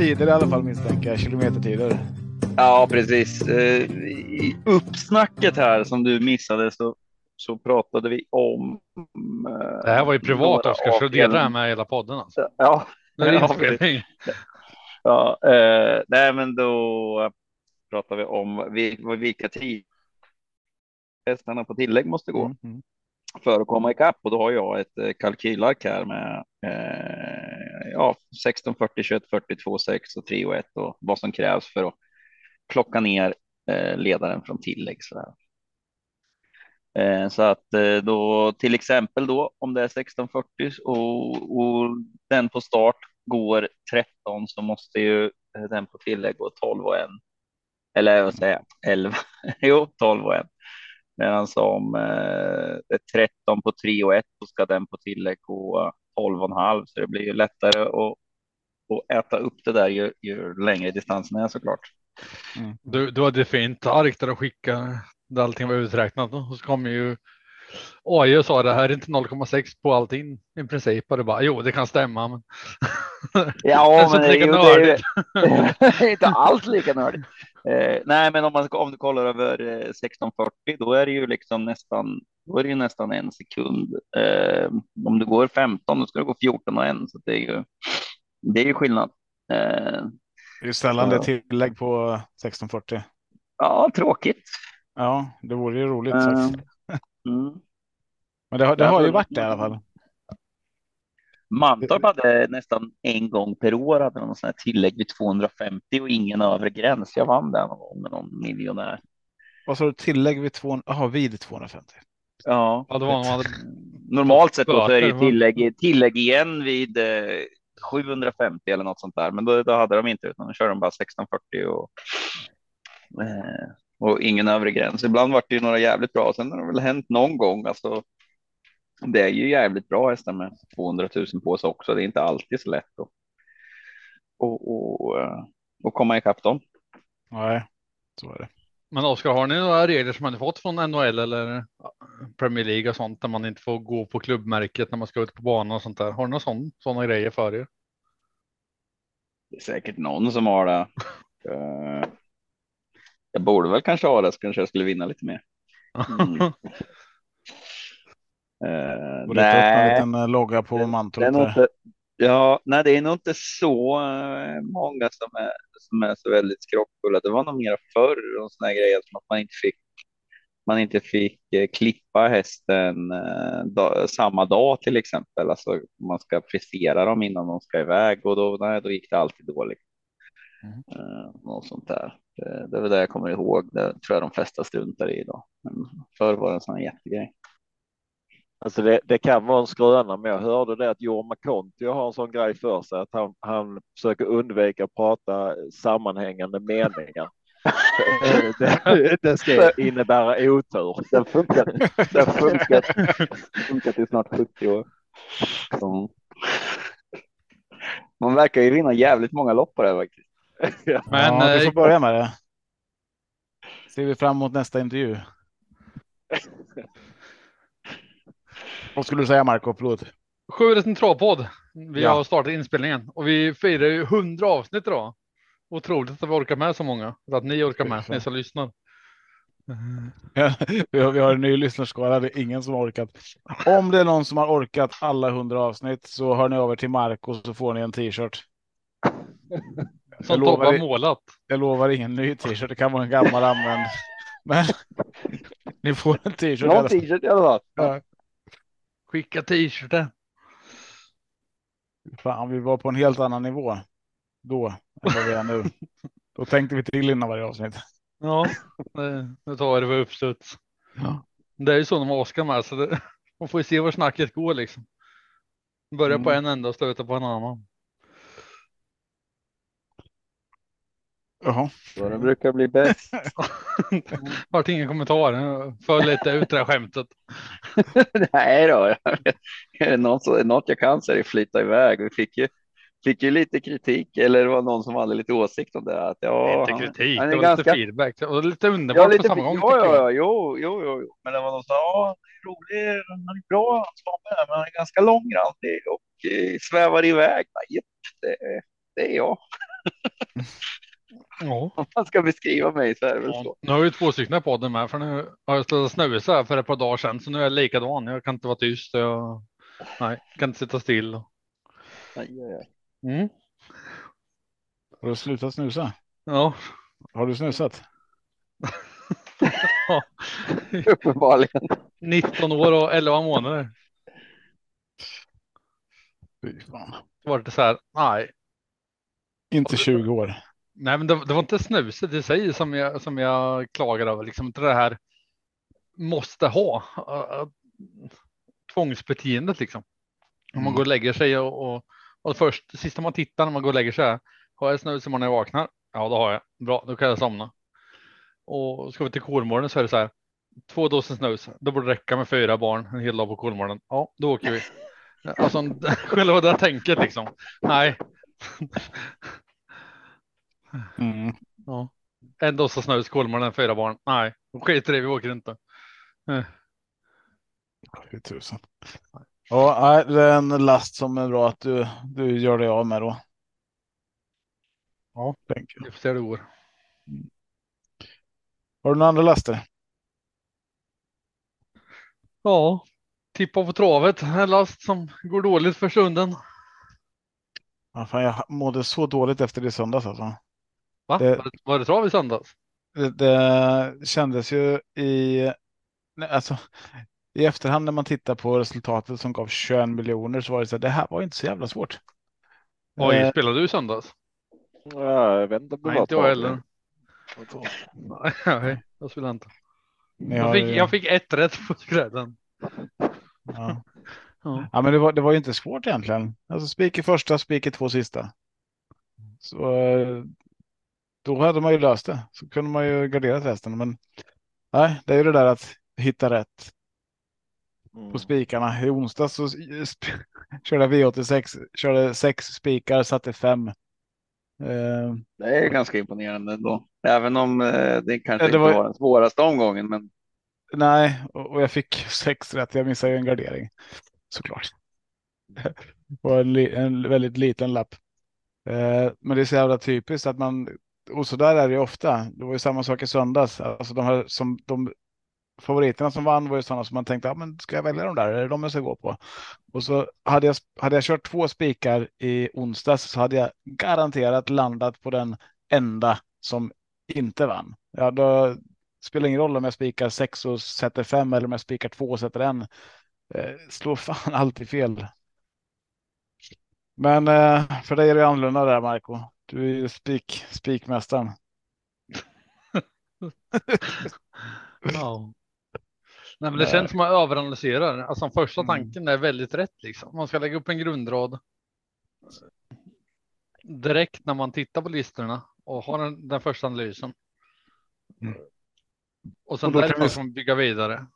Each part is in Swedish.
tider i alla fall misstänker jag. Kilometertider. Ja, precis. Eh, I uppsnacket här som du missade så, så pratade vi om. eh, Det här var ju privat Oskar, så dela det här med hela podden. Alltså. Ja, Det är Ja, inspelning. ja eh, nej, men då pratar vi om vil- vilka tider hästarna på tillägg måste gå Mm, mm. för att komma ikapp och då har jag ett eh, kalkylark här med eh, ja, 16, 40, 21, 42, 6 och 3 och 1 och vad som krävs för att plocka ner eh, ledaren från tillägg. Så, eh, så att eh, då till exempel då om det är 1640 och, och den på start går 13 så måste ju den på tillägg gå 12 och 1. Eller vad säger jag? 11? jo, 12 och 1. Medan om eh, det är 13 på 3 och 1 så ska den på tillägg gå 12 och en halv så det blir ju lättare att, att äta upp det där ju, ju längre distansen är såklart. Du, du hade fint ark där och skicka där allting var uträknat och så kom ju AI och sa det här är inte 0,6 på allting i princip och det bara jo det kan stämma men Ja, men det ju nördigt. det är inte alls lika nördigt. Eh, nej, men om man om du kollar över eh, 1640, då är det ju liksom nästan, då är det ju nästan en sekund. Eh, om du går 15, då ska du gå 14 och en, så det är ju, det är ju skillnad. Eh, Det är sällan det tillägg på 1640. ja, tråkigt. Ja, det vore ju roligt. Eh, faktiskt. Mm. Men det, har- det har ju varit det i alla fall. Mantorp hade nästan en gång per år hade någon sån här tillägg vid 250 och ingen övre gräns. Jag vann den någon gång med någon miljonär. Vad sa du? Tillägg vid, 200, aha, vid 250. Ja, ja, det var någon hade, normalt sett då så är det tillägg, tillägg igen vid eh, 750 eller något sånt där. Men då, då hade de inte utan då körde de bara 1640 och, eh, och ingen övre gräns. Ibland var det ju några jävligt bra. Sen har det väl hänt någon gång. Alltså, det är ju jävligt bra hästar med 200 000 på sig också. Det är inte alltid så lätt att och, och, eh, och komma ikapp dem. Nej, så är det. men Oskar har ni några regler som man har fått från NHL eller Premier League och sånt där man inte får gå på klubbmärket när man ska ut på banan och sånt där. Har ni några sån, sådana grejer för er? Det är säkert någon som har det. Jag borde väl kanske ha det så kanske jag skulle vinna lite mer. Mm. Rita upp en nej, liten eh, logga på Mantorp. inte, ja, nej, det är nog inte så eh, många som är, som är så väldigt skrockfulla. Det var nog mer förr och såna här grejer som att man inte fick man inte fick klippa hästen da, samma dag till exempel. Alltså man ska frisera dem innan de ska iväg och då, nej, då gick det alltid dåligt. Mm. Eh, något sånt där. Det, det är väl det jag kommer ihåg. Det tror jag de flesta struntar i idag. Men förr var det en sån här jättegrej. Alltså det, det kan vara en skröna, men jag hörde det att Jorma Kontio har en sån grej för sig att han, han försöker undvika att prata sammanhängande meningar. det, det ska innebära otur. Det har funkat. Det har funkat, funkat i snart 70 år. Så. Man verkar ju vinna jävligt många lopp på det faktiskt. Men ja, vi eh, får börja med det. Ser vi fram emot nästa intervju. Vad skulle du säga Marco? Förlåt. Sju en travpodd. Vi Ja. har startat inspelningen och vi firar ju 100 avsnitt idag. Otroligt att vi orkar med så många. Att ni orkar med, ni som lyssnar. Ja, vi, har, vi har en ny lyssnarskara. Det är ingen som har orkat. Om det är någon som har orkat alla hundra avsnitt så hör ni över till Marco så får ni en t-shirt. Som lovar Tobbe har målat. Jag lovar ingen ny t-shirt. Det kan vara en gammal använd. Men ni får en t-shirt. Någon t-shirt i alla fall. Ja. Skicka t-shirten. Fan, vi var på en helt annan nivå då än vad vi är nu. Då tänkte vi till innan varje avsnitt. Ja, nu tar vi det på uppstuds. Ja. Det är ju så när man Oskar med så det, man får ju se var snacket går liksom. Börja på Mm. en ända och sluta på en annan. Jaha. Så det brukar bli bäst. Vart ingen kommentar. Föll lite ut det här skämtet. Nej då, är det något, något jag kan så är det flyta iväg. Vi fick ju, fick ju lite kritik eller det var någon som hade lite åsikt om det. Att, ja, han- kritik, han är det var ganska- lite feedback. Och lite Ja, underbart lite, på samma ja, gång. ja, jag. ja, jo, jo, jo. Men det var någon som sa, ja, det är rolig, han är bra, han men han är ganska långrandig och eh, svävar iväg. Nej, det, det är jag. Ja. Om man ska beskriva mig så är det väl Ja, så. nu har ju två stycken på podden med för nu har jag slutat snusa för ett par dagar sedan så nu är jag likadan. Jag kan inte vara tyst. Jag nej, kan inte sitta still. Aj, aj, aj. Mm. Har du slutat snusa? Ja. Har du snusat? Uppenbarligen. 19 år och 11 månader. Fy fan. Var det så här. Nej, Inte 20 år. Nej, men det, det var inte snuset i sig som jag som jag klagar över. Liksom inte det här måste ha uh, tvångsbeteendet liksom. Om man Mm. går och lägger sig och, och, och först sista man tittar när man går och lägger sig. Har jag snus imorgon när jag vaknar? Ja, det har jag. Bra, då kan jag somna. Och ska vi till Kolmården så är det så här. Två doser snus. Då borde det räcka med fyra barn en hel dag på Kolmården. Ja, då åker vi. Alltså själva det tänket liksom. Nej. Mm. Ja. En dosa snus, Kolmården, fyra barn. Nej, då skiter i vi åker inte. Eh, Fy tusan. Ja, nej, det är en last som är bra att du, du gör dig av med då. Ja. Tänker jag. Vi får se hur det går. Har du några andra laster? Ja, tippa på travet. En last som går dåligt för stunden. Ja, fan, jag mådde så dåligt efter det söndags alltså. Va? Det- Var, det, trav i söndags? Det, det kändes ju i, nej, alltså, i efterhand när man tittar på resultatet som gav 21 miljoner så var det så här, det här var inte så jävla svårt. Oj, Eh, spelade du i söndags? Ja, jag vet inte Nej, inte jag heller. Nej, jag spelade inte. Jag fick, jag fick ett rätt på grädden. ja. Ja. ja, men det var, det var ju inte svårt egentligen. Alltså spik i första, spik i två sista. Så då hade man ju löst det. Så kunde man ju garderat resten. Men nej, det är ju det där att hitta rätt Mm. på spikarna. I onsdags så körde jag V86, körde sex spikar, satte fem. Eh, Det är ganska imponerande ändå. Även om eh, det kanske det inte var- var den svåraste omgången. Men nej, och och jag fick sex rätt. Jag missade ju en gardering såklart. Och en, en väldigt liten lapp. Eh, men det är så jävla typiskt att man, och så där är det ju ofta. Det var ju samma sak i söndags. Alltså de här som de favoriterna som vann var ju sådana som man tänkte, ja, men ska jag välja de där? Är det de jag ska gå på? Och så hade jag, hade jag kört två spikar i onsdags så hade jag garanterat landat på den enda som inte vann. Ja, då spelar ingen roll om jag spikar sex och sätter fem eller om jag spikar två och sätter en. Eh, slår fan alltid fel. Men eh, för dig är det annorlunda där, Marco. Du är ju spik, spikmästaren. Ja. Nej, men det känns som att man överanalyserar. Alltså första Mm. tanken är väldigt rätt liksom. Man ska lägga upp en grundrad. Direkt när man tittar på listorna och har den, den första analysen. Mm. Och sen Och då kan därifrån vi- ska man bygga vidare.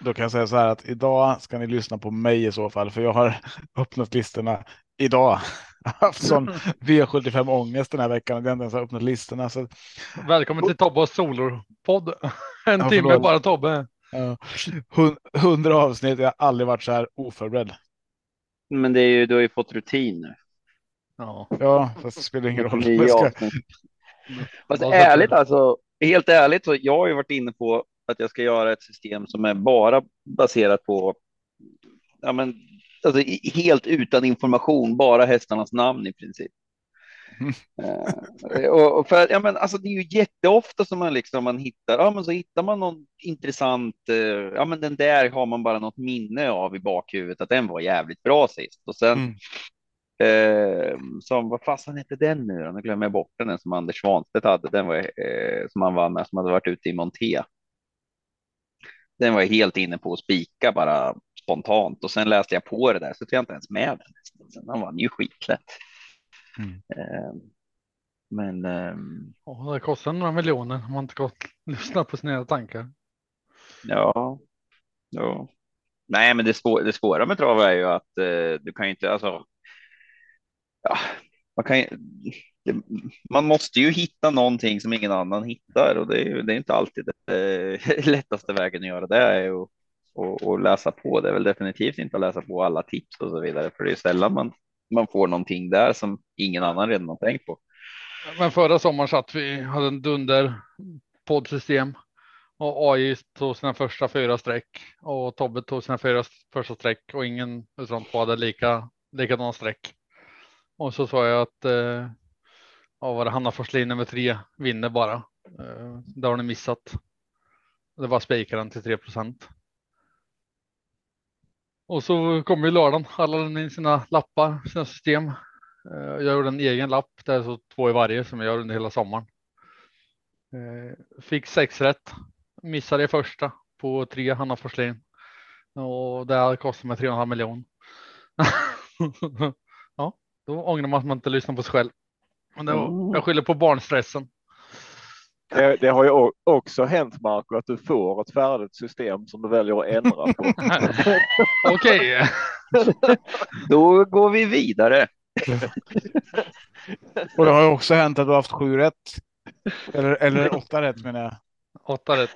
Då kan jag säga så här att idag ska ni lyssna på mig i så fall, för jag har öppnat listorna idag. Haft sån V75 ångest den här veckan och jag inte ens har öppnat listorna. Så, Välkommen till Tobbas solopodd. En Ja, timme bara Tobbe. ja, hun- hundra avsnitt, jag har aldrig varit så här oförberedd. Men det är ju, du har ju fått rutin nu. Ja. Ja, fast det spelar ingen roll. Ska. Fast ärligt alltså, helt ärligt så jag har ju varit inne på att jag ska göra ett system som är bara baserat på, ja men, alltså helt utan information, bara hästarnas namn i princip. Eh, och, för, ja, men, alltså, det är ju jätteofta som man liksom man hittar, ja men så hittar man någon intressant, eh, ja men den där har man bara något minne av i bakhuvudet att den var jävligt bra sist och sen Mm. Eh, som, vad fasen hette den nu då? Nu glömmer jag bort den, den som Anders Svanstedt hade. Den var eh, som han vann med, som hade varit ute i Monté. Den var jag helt inne på att spika bara spontant och sen läste jag på det där så tog jag inte ens med den. Sen han vann ju skitlätt. Mm. Eh, men ehm, Och det kostar några miljoner om man inte gått lyssna på sina tankar. ja, ja. Nej, men det, svår, det svåra med trav är ju att eh, du kan ju inte, alltså. Ja, man kan ju, det, man måste ju hitta någonting som ingen annan hittar och det är ju det är inte alltid det eh, lättaste vägen att göra det är ju att och, och läsa på. Det är väl definitivt inte att läsa på alla tips och så vidare, för det är sällan man man får någonting där som ingen annan redan har tänkt på. Men förra sommaren satt vi, hade en dunder poddsystem och AI tog sina första fyra streck och Tobbe tog sina fyra första streck och ingen utav de två hade lika, likadana streck. Och så sa jag att eh, ja, var det Hanna Forslin nummer tre vinner bara. Eh, det har ni missat. Det var spikaren till 3 procent. Och så kom ju lördagen. Alla lämnade in sina lappar, sina system. Eh, Jag gjorde en egen lapp. Det är så två i varje som jag gör under hela sommaren. Eh, Fick sex rätt. Missade i första på tre Hanna Forslin. Och det hade kostat mig 3,5 miljon. ja, då ångrar man att man inte lyssnar på sig själv. Men var, jag skyller på barnstressen. Det, det har ju också hänt Marco att du får ett färdigt system som du väljer att ändra på. Okej, Då går vi vidare. Och det har ju också hänt att du har haft sju rätt. Eller, eller åtta rätt menar jag. åtta rätt.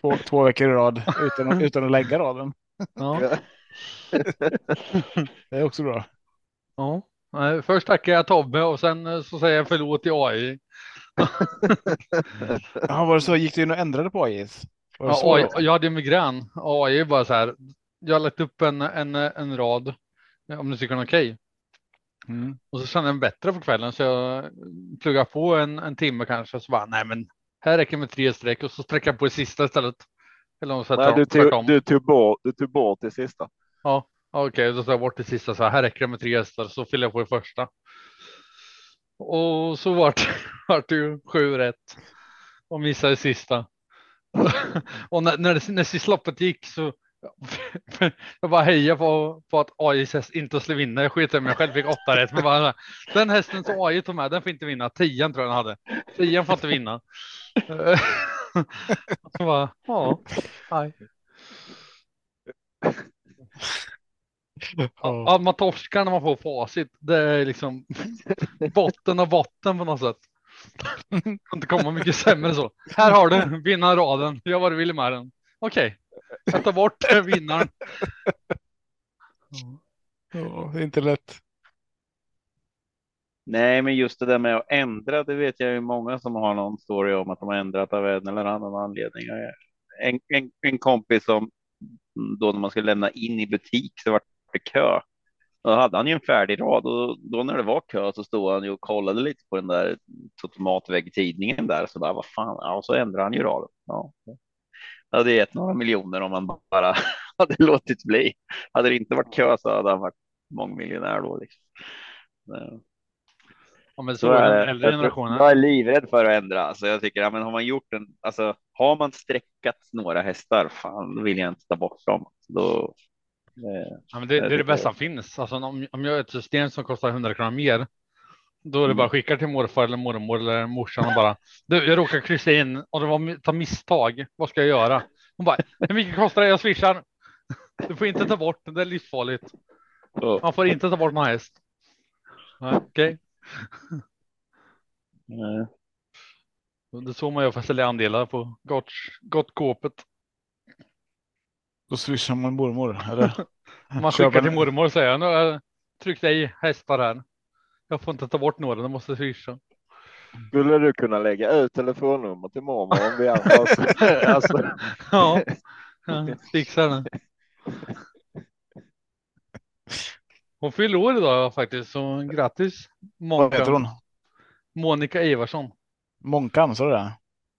Två, två veckor i rad utan, att- utan att lägga raden. Ja. Det är också bra. Ja. Först tackar jag Tobbe och sen så säger jag förlåt till AI. Ja, var det så? Gick du in och ändrade på det Ja, AI jag hade migrän. AI är bara så här. Jag har lagt upp en, en, en rad. Om du tycker den är okej. Mm. Och så kände jag mig bättre på kvällen så jag pluggar på en, en timme kanske. Så bara nej men här räcker med tre streck och så sträcker jag på det sista istället. Eller om så Nej, du, tog, du, tog bort, du tog bort det sista. Ja, okej, då tar jag bort det sista så här. Här räcker det med tre hästar så fyller jag på det första. Och så vart vart det ju sju rätt och missade sista. och när, när, det, när sista loppet gick så jag bara heja på, på att AIs häst inte skulle vinna. Jag skiter i mig själv fick åtta rätt. Men bara, den hästen som AI tog med, den får inte vinna. Tian tror jag den hade. Tian får inte vinna. så bara, ja, nej. Ja. Ja, man torskar när man får facit. Det är liksom botten av botten på något sätt. Det kan inte komma mycket sämre så. Här har du vinnarraden. Jag var vill med den. Okej, jag tar bort vinnaren. Ja, det är inte lätt. Nej, men just det där med att ändra, det vet jag ju många som har någon story om att de har ändrat av en eller annan anledning. En, en, en kompis som då när man skulle lämna in i butik så var det kö. Då hade han ju en färdig rad och då när det var kö så stod han ju och kollade lite på den där tomatväggtidningen där så bara vad fan, ja, så ändrade han ju raden. Ja. Det hade gett några miljoner om man bara hade låtit bli. Hade det inte varit kö så hade han varit mångmiljonär då. Liksom. Ja, men så, Så är den äldre generationen. jag är livrädd för att ändra. Alltså jag tycker, ja, men har man gjort en, alltså har man streckat några hästar, fan, då vill jag inte ta bort dem. Då, Ja, men det, det är det bästa som finns. Alltså, om, om jag har ett system som kostar 100 kronor mer. Då är det Mm. bara skicka till morfar eller mormor eller morsan och bara. Du, jag råkar kryssa in och det var ta misstag. Vad ska jag göra? Hon bara. Hur mycket kostar det? Jag swishar. Du får inte ta bort det. Det är livsfarligt. Man får inte ta bort någon häst. Nej, Okej, eh, det är så man för att sälja andelar på gott, gott kåpet. Då swishar man mormor. Eller? Man skickar till mormor och säger nu tryckt i hästar här. Jag får inte ta bort några, de måste swisha. Skulle du kunna lägga ut telefonnummer till mormor om vi andra? Alltså, alltså, Ja, fixar det. Hon fyller år idag faktiskt, så grattis Vad heter Monica. hon? Monica Ivarsson. Månkan, sa du det?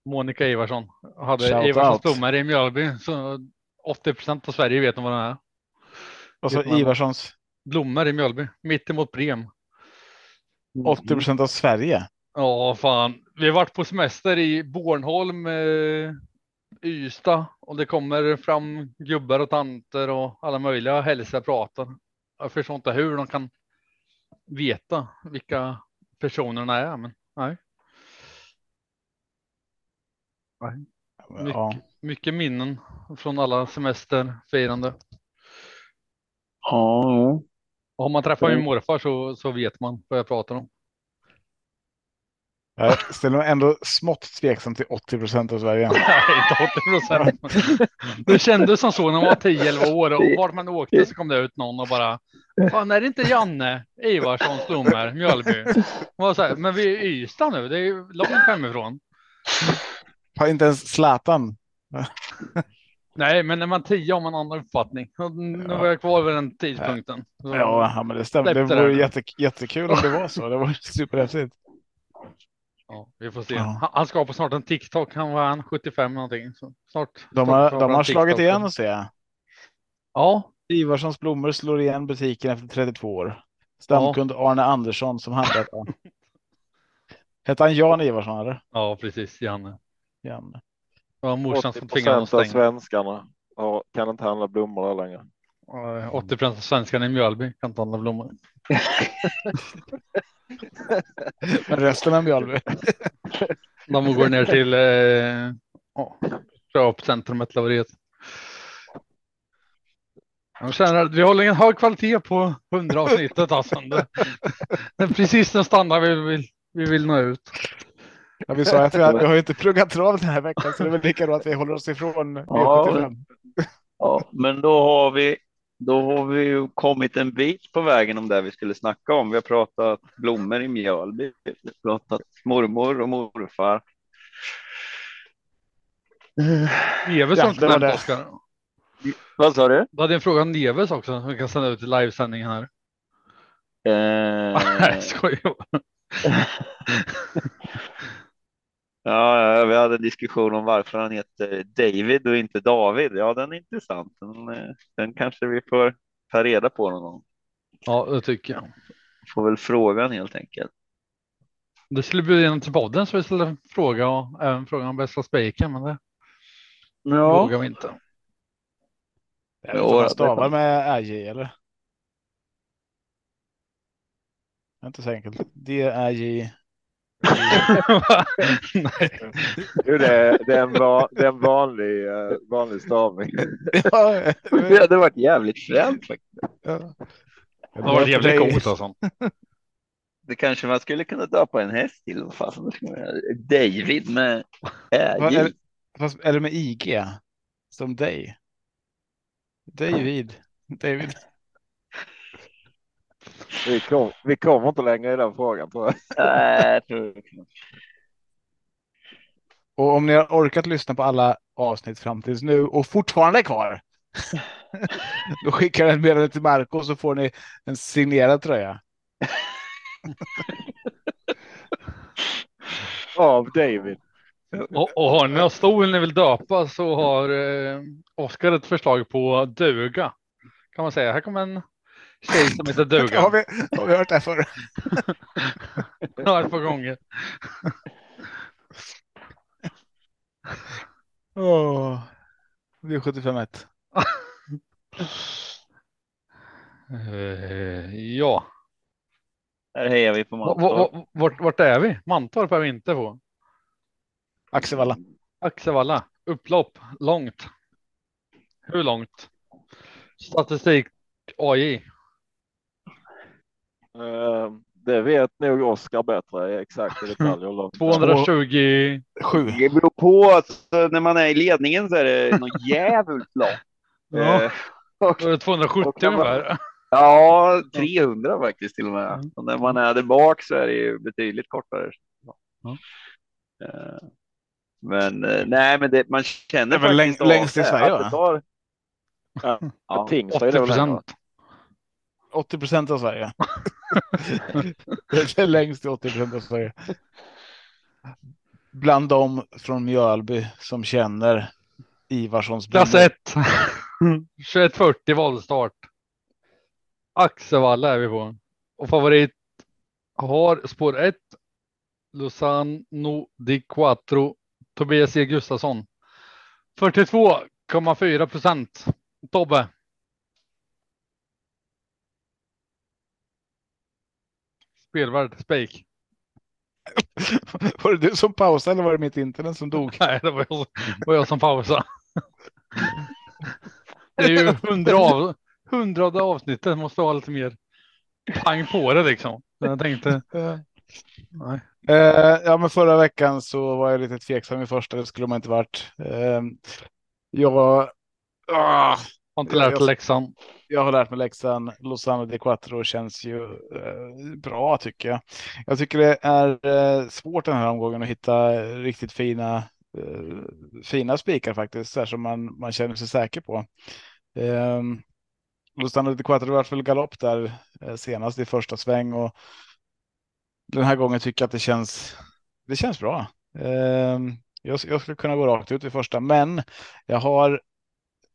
Monica Ivarsson. Hade Shout Ivarssons out. blommor i Mjölby, så 80 procent av Sverige vet om vad den är. Och så. Ivarssons Blommor i Mjölby, mitt emot Brem. 80 procent av Sverige. Ja, fan. Vi har varit på semester i Bornholm, eh, Ystad och det kommer fram gubbar och tanter och alla möjliga hälsar pratar. Jag förstår inte hur de kan veta vilka personerna är, men nej. Mycket, Ja. mycket minnen från alla semesterfirande. ja, Och om man träffar min morfar så, så vet man vad jag pratar om. Jag ställer mig ändå smått tveksam till 80 procent av Sverige. Nej, inte 80 procent. Det kändes som så när man var 10-11 år och vart man åkte så kom det ut någon och bara Fan, är det inte Janne Ivarssons blommor, Mjölby? Var så här, men vi är i Ystad nu, det är ju långt hemifrån. Har inte ens Zlatan. Nej, men när man tio har man annan uppfattning. Nu var jag kvar vid den tidpunkten. Så- Ja, ja, men det stämmer. Det vore jätte, jättekul om det var så. Det var superhäftigt. Ja, vi får se. Ja. Han, han ska på snart en TikTok. Han var han 75 någonting. Så snart. De har, de har slagit TikTok. igen och se. Ja, Ivarssons blommor slår igen butiken efter 32 år. Stamkund Arne Andersson som handlat. Ja. Hette han Jan Ivarsson eller? ja, precis. Janne. Det var morsan 80 som tvingade honom procent att stänga. svenskarna har, kan inte handla blommor där längre. Eh, 80 procent av svenskarna i Mjölby kan inte handla blommor. Men resten av Mjölby. De går ner till eh, ja, köpcentrumet Laveriet. Jag känner att vi håller en hög kvalitet på 100 avsnittet. Alltså. Det, det är precis den standard vi vill, vi vill nå ut. Ja, vi sa att vi, har- vi har ju inte pluggat trav den här veckan så det är väl lika bra att vi håller oss ifrån V75. Ja, men då har vi då har vi ju kommit en bit på vägen om det vi skulle snacka om. Vi har pratat blommor i Mjölby, vi har pratat mormor och morfar. Neves Ja, har inte det det. Vad sa du? Du hade en fråga om Neves också som vi kan sända ut i livesändningen här. Eh, Nej, jag skojar. ja, ja, vi hade en diskussion om varför han heter David och inte David. Ja, den är intressant. Den, eh, den kanske vi får ta reda på någon gång. Ja, det tycker jag. Får väl frågan helt enkelt. Det skulle bjuda in till podden så vi skulle fråga och även fråga om bästa spiken, men det vågar vi inte. Är det Jo, inte man stavar med RJ eller? Det är inte så enkelt. D-R-J. Nej. Jo, det, är, det, är en va, det är en vanlig, eh, vanlig stavning. Ja, Det hade varit jävligt fränt faktiskt. ja. Det var jävligt coolt alltså. Det kanske man skulle kunna döpa en häst till. Vad göra. David med. Eller, fast, eller med IG. Som dig. David. David. Vi, kom, vi kommer inte längre i den frågan tror jag. Nej. Och om ni har orkat lyssna på alla avsnitt fram tills nu och fortfarande är kvar. Då skickar jag ett meddelande till Marco så får ni en signerad tröja. Av David. Och, och har ni någon stol ni vill döpa så har eh, Oskar ett förslag på duga. Kan man säga. Här kommer en tjej som heter Har duga. vi, har vi hört det här förr? Ja, ett par gånger. Åh, det är 75 Eh, ja, Här hejar vi på Mantorp. va- va- vart, vart är vi? Mantorp är vi inte på. Axevalla. Axevalla, upplopp, långt. Hur långt? Statistik AI. Eh, det vet nog Oskar bättre exakt i detalj. hur långt. 220. Sju. Det beror på. Alltså, när man är i ledningen så är det något jävligt lopp. Ja, Eh, det 270 kan man- ungefär. Ja, 300 faktiskt till och med. Och när man är där bak så är det ju betydligt kortare. Ja. Men nej, men det, man känner Det är väl faktiskt läng- längst i Sverige, att va? det tar- Ja, Ja. Tingsryd är 80 väl längre, va? procent. 80 procent av Sverige. det är längst till 80 procent av Sverige. Bland dem från Mjölby som känner Ivarssons Klass blommor. 1. 2140 valstart. Axevalla är vi på. Och favorit har spår 1. Lozano di Quattro. Tobias E Gustafsson. 42,4 procent. Tobbe. Spelvärd spik. Var det du som pausade eller var det mitt internet som dog? Nej, det var jag, var jag som pausade. Det är ju hundra av, hundrade avsnittet. Måste ha lite mer pang på det liksom. Jag tänkte. Nej. Eh, ja, men förra veckan så var jag lite tveksam i första. Det skulle man inte varit. Eh, jag. Ah, Har inte lärt jag- läxan. Jag har lärt mig läxan. Lozano di Quattro känns ju eh, bra tycker jag. Jag tycker det är eh, svårt den här omgången att hitta riktigt fina, eh, fina spikar faktiskt, så här som man, man känner sig säker på. Eh, Lozano di Quattro var väl galopp där eh, senast i första sväng och den här gången tycker jag att det känns, det känns bra. Eh, jag, jag skulle kunna gå rakt ut i första, men jag har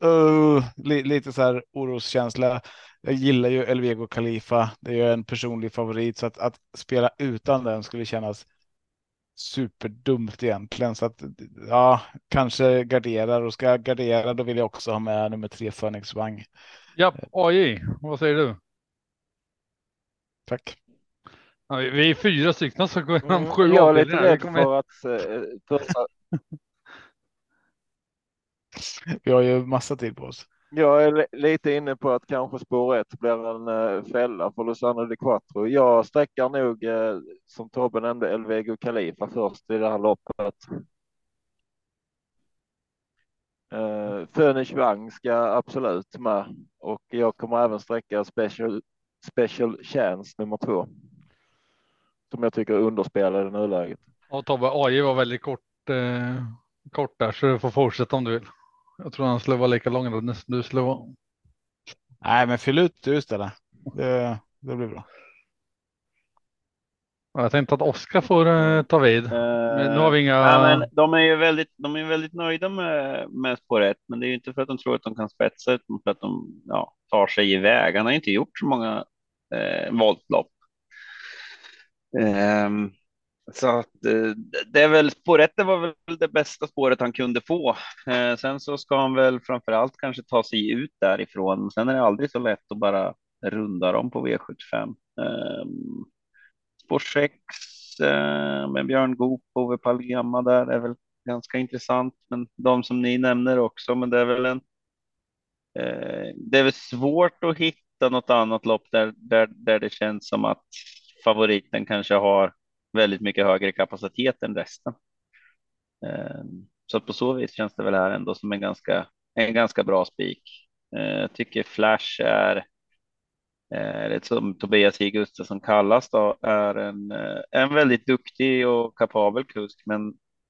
Uh, li, lite så här oroskänsla. Jag gillar ju Elvego Khalifa. Det är ju en personlig favorit så att, att spela utan den skulle kännas superdumt egentligen. Så att ja, kanske garderar och ska jag gardera då vill jag också ha med nummer tre Phoenix Wang. Ja, AJ, vad säger du? Tack. Ja, vi- är fyra stycken som går igenom Mm, sju jag är lite rädd för att eh, första, Vi har ju massa tid på oss. jag är li- lite inne på att kanske spår ett blir en eh, fälla för Lozano di Quattro. Jag sträckar nog, eh, som Tobbe nämnde, Elvego Khalifa först i det här loppet. Uh, Wang ska absolut med och jag kommer även sträcka Special, special Chance nummer två. Som jag tycker är underspelad i nuläget. Ja, Tobbe, AJ var väldigt kort, eh, kort där så du får fortsätta om du vill. Jag tror han skulle vara lika lång som du skulle vara. Nej, men fyll ut du istället. Det, det blir bra. Ja, Jag tänkte att Oskar får eh, ta vid. Men nu har vi inga. Ja, men de är ju väldigt, de är väldigt nöjda med, med spår ett, men det är ju inte för att de tror att de kan spetsa, utan för att de ja, tar sig iväg. Han har inte gjort så många eh, voltlopp. Ehm, så att eh, det är väl spår ett, det var väl det bästa spåret han kunde få. Eh, sen så ska han väl framför allt kanske ta sig ut därifrån. Sen är det aldrig så lätt att bara runda dem på V75. Ehm, spår 6 eh, med Björn Goop och Ove Palema där är väl ganska intressant. Men de som ni nämner också, men det är väl en. Eh, det är väl svårt att hitta något annat lopp där, där, där det känns som att favoriten kanske har väldigt mycket högre kapacitet än resten. Ehm, så på så vis känns det väl här ändå som en ganska, en ganska bra spik. Ehm, jag tycker Flash är eh, det som Tobias J. Gustafsson kallas då, är en, eh, en väldigt duktig och kapabel kusk. Men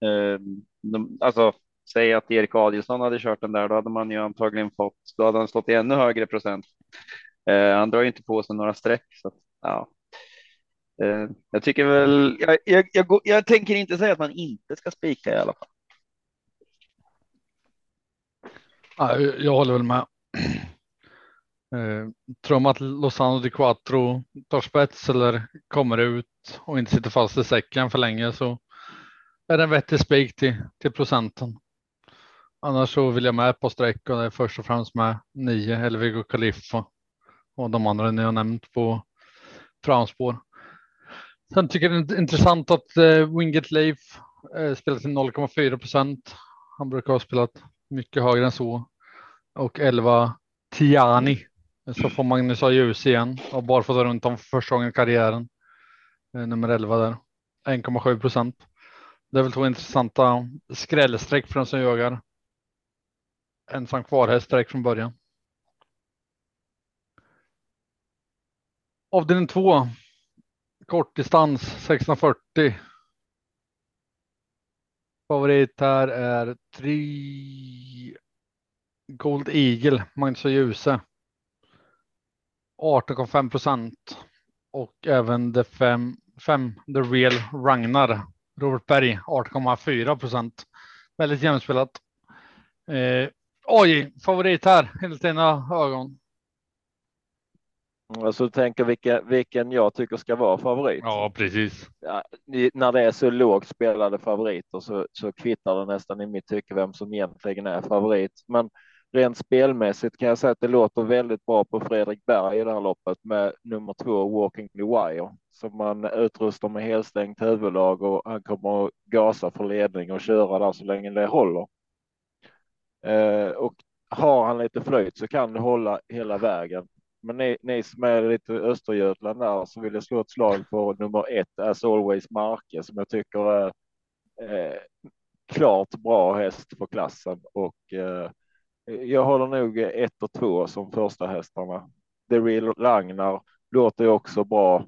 ehm, de, alltså, säg att Erik Adielsson hade kört den där, då hade man ju antagligen fått, då hade han stått i ännu högre procent. Han drar ju inte på sig några streck. Så, att, ja eh, jag tycker väl, jag, jag, jag, går- jag tänker inte säga att man inte ska spika i alla fall. Ja, jag håller väl med. Eh, tror man att Lozano di Quattro tar spets eller kommer ut och inte sitter fast i säcken för länge så är det en vettig spik till, till procenten. Annars så vill jag med på streck och det är först och främst med nio Elvigo Khalifa och de andra ni har nämnt på framspår. Sen tycker jag det är intressant att eh, Winget Leif eh, spelar till 0,4 procent. Han brukar ha spelat mycket högre än så. Och 11 Tiani. Så får Magnus ha ljus igen och bara runt om för första gången i karriären. Eh, Nummer 11 där. 1,7 procent. Det är väl två intressanta skrällstreck för den som jagar. Ensam kvar här direkt från början. Avdelning 2. Kortdistans 1640. Favorit här är Try Gold Eagle, Magnus och Ljuse. 18,5 procent. Och även The 5, The Real Ragnar, Robert Berg, 18,4 procent. Väldigt jämspelat. Eh, oj, favorit här enligt dina ögon. Alltså tänker vilken, vilken jag tycker ska vara favorit. Ja, precis. Ja, när det är så lågt spelade favoriter så, så kvittar det nästan i mitt tycke vem som egentligen är favorit. Men rent spelmässigt kan jag säga att det låter väldigt bra på Fredrik Berg i det här loppet med nummer två Walking the Wire som man utrustar med helstängt huvudlag och han kommer att gasa för ledning och köra där så länge det håller. Eh, och har han lite flöjt så kan det hålla hela vägen. Men ni, ni som är lite Östergötland där så vill jag slå ett slag på nummer ett, As Always Marke, som jag tycker är eh, klart bra häst för klassen och eh, Jag håller nog ett och två som första hästarna. The Real Ragnar låter ju också bra.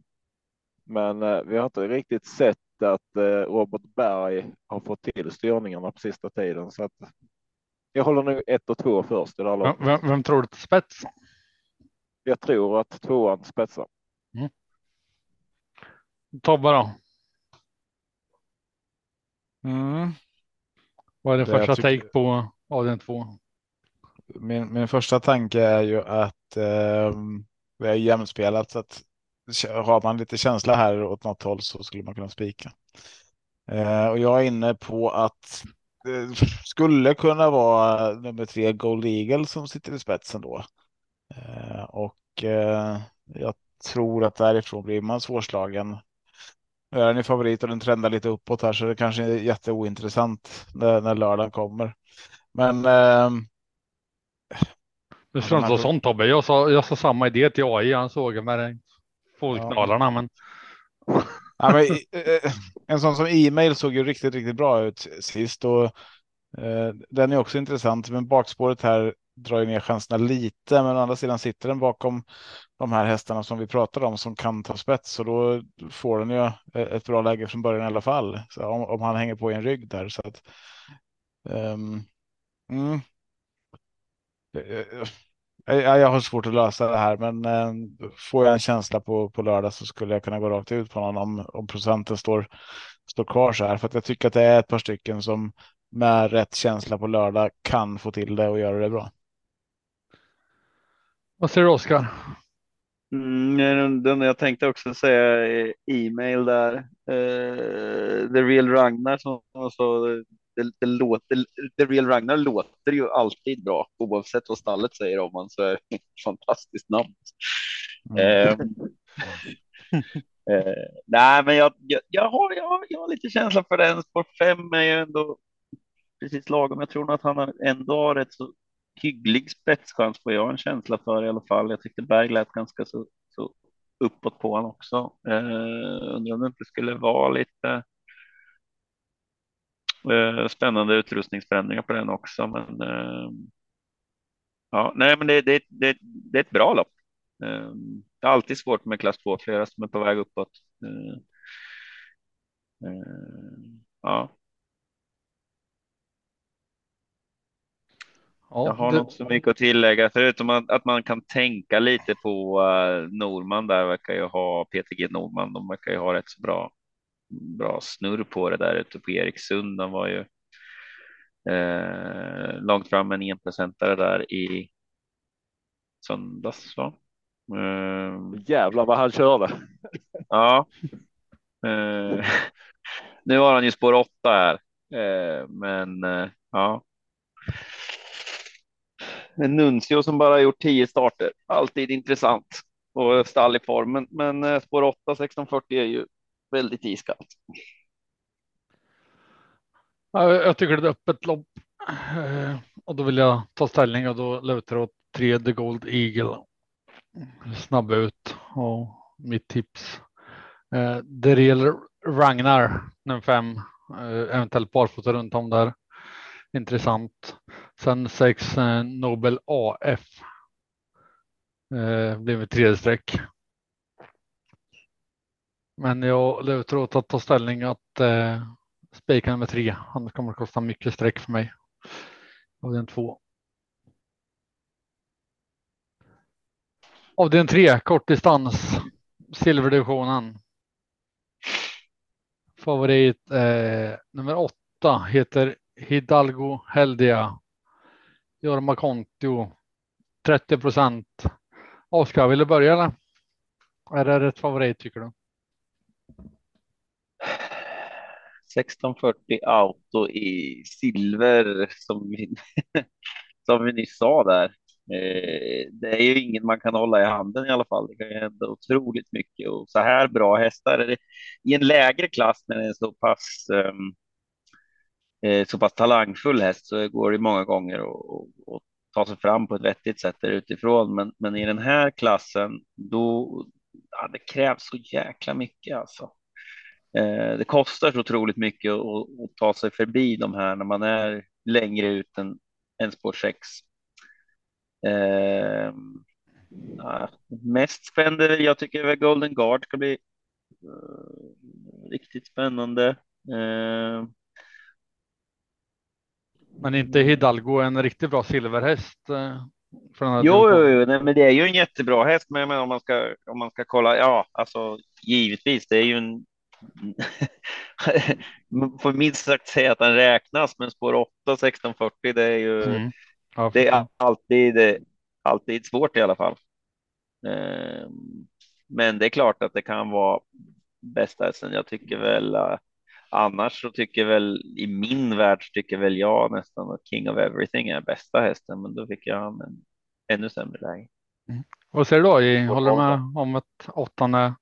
Men eh, vi har inte riktigt sett att eh, Robert Berg har fått till styrningarna på sista tiden. Så att jag håller nog ett och två först. I det här Vem, loppet. vem, vem tror du till spets? Jag tror att tvåan spetsar. Tobbe då? Mm. Vad är din Det första tycker- take på avdelning två? Min, min första tanke är ju att eh, det är jämspelat så att har man lite känsla här åt något håll så skulle man kunna spika. Eh, och jag är inne på att det skulle kunna vara nummer tre Gold Eagle som sitter i spetsen då. Eh, och eh, jag tror att därifrån blir man svårslagen. Nu är den i favorit och den trendar lite uppåt här så det kanske är jätteointressant när, när lördagen kommer. Men ehm, Du ska inte vara sån Tobbe. Jag sa, jag sa samma idé till AI. Han såg med fotknalarna, men Ja, men, eh, en sån som e-mail såg ju riktigt, riktigt bra ut sist och eh, den är också intressant. Men bakspåret här drar ju ner chanserna lite, men å andra sidan sitter den bakom de här hästarna som vi pratar om som kan ta spets och då får den ju e-, ett bra läge från början i alla fall. Så om, om han hänger på i en rygg där så att. Um, mm. Eh, eh, eh, jag, jag har svårt att lösa det här, men får jag en känsla på, på lördag så skulle jag kunna gå rakt ut på någon om, om procenten står, står kvar så här. För att jag tycker att det är ett par stycken som med rätt känsla på lördag kan få till det och göra det bra vad säger du Oskar? Mm, den, den jag tänkte också säga e-mail där. Eh, The Real Ragnar som sa, det, det låter, The Real Ragnar låter ju alltid bra oavsett vad stallet säger om man så är det ett fantastiskt namn. Mm. Eh, eh, nej, men jag, jag, jag, har, jag, har, jag har lite känsla för den. Sport 5 är ju ändå precis lagom. Jag tror nog att han ändå har rätt så hygglig spetschans får jag en känsla för i alla fall. Jag tyckte Berg lät ganska så, så uppåt på honom också. Eh, undrar om det inte skulle vara lite eh, spännande utrustningsförändringar på den också. Men eh, ja, nej, men det, det, det, det är ett bra lopp. Eh, det är alltid svårt med klass 2, flera som är på väg uppåt. Eh, eh, ja, Ja, Jag har det- nog inte så mycket att tillägga förutom att, att man kan tänka lite på uh, Norman där verkar ju ha PTG Norman. De verkar ju ha rätt så bra, bra snurr på det där ute på Eriksund. De var ju eh, långt fram en enprocentare där i söndags. Va? Eh, Jävlar vad han körde. ja. Eh, nu har han ju spår åtta här, eh, men eh, ja. En Nuncio som bara gjort tio starter. Alltid intressant och stall i formen. Men eh, spår 8 1640 är ju väldigt iskallt. Jag tycker det är öppet lopp eh, och då vill jag ta ställning och då lutar åt tre The Gold Eagle. Snabb ut och mitt tips. Eh, det gäller Ragnar nummer fem, eventuellt barfota runt om där. Intressant. Sen sex eh, Nobel AF. Eh, blev ett tredje streck. Men jag lutar åt att ta ställning att eh, spika nummer tre. Han kommer att kosta mycket streck för mig. Av den två. Av den tre kortdistans. Silverdivisionen. Favorit eh, nummer åtta heter Hidalgo Heldia. Jorma Kontio. 30 procent. Oskar, vill du börja eller? Är det rätt favorit tycker du? 1640 auto i silver som vi, som vi nyss sa där. Eh, det är ju ingen man kan hålla i handen i alla fall. Det kan ju hända otroligt mycket och så här bra hästar i en lägre klass när det är så pass um, eh, så pass talangfull häst så går det många gånger att ta sig fram på ett vettigt sätt där utifrån. Men, men i den här klassen då ja, det krävs så jäkla mycket alltså. Eh, det kostar så otroligt mycket att, att ta sig förbi de här när man är längre ut än, än spår 6. Eh, ja, mest spännande, jag tycker väl Golden Guard ska bli eh, riktigt spännande. Eh, men inte Hidalgo en riktigt bra silverhäst? eh, För Jo, jo, jo, nej, men det är ju en jättebra häst, men menar, om man ska om man ska kolla, ja, alltså givetvis, det är ju en. Man får minst sagt säga att den räknas, men spår 8 1640, det är ju. Mm. Ja, Det är alltid, alltid svårt i alla fall. Eh, Men det är klart att det kan vara bästa hästen. Jag tycker väl annars så tycker väl i min värld så tycker väl jag nästan att King of Everything är bästa hästen, men då fick jag han en ännu sämre läge. Vad säger du då? I, håller du med om att åttan är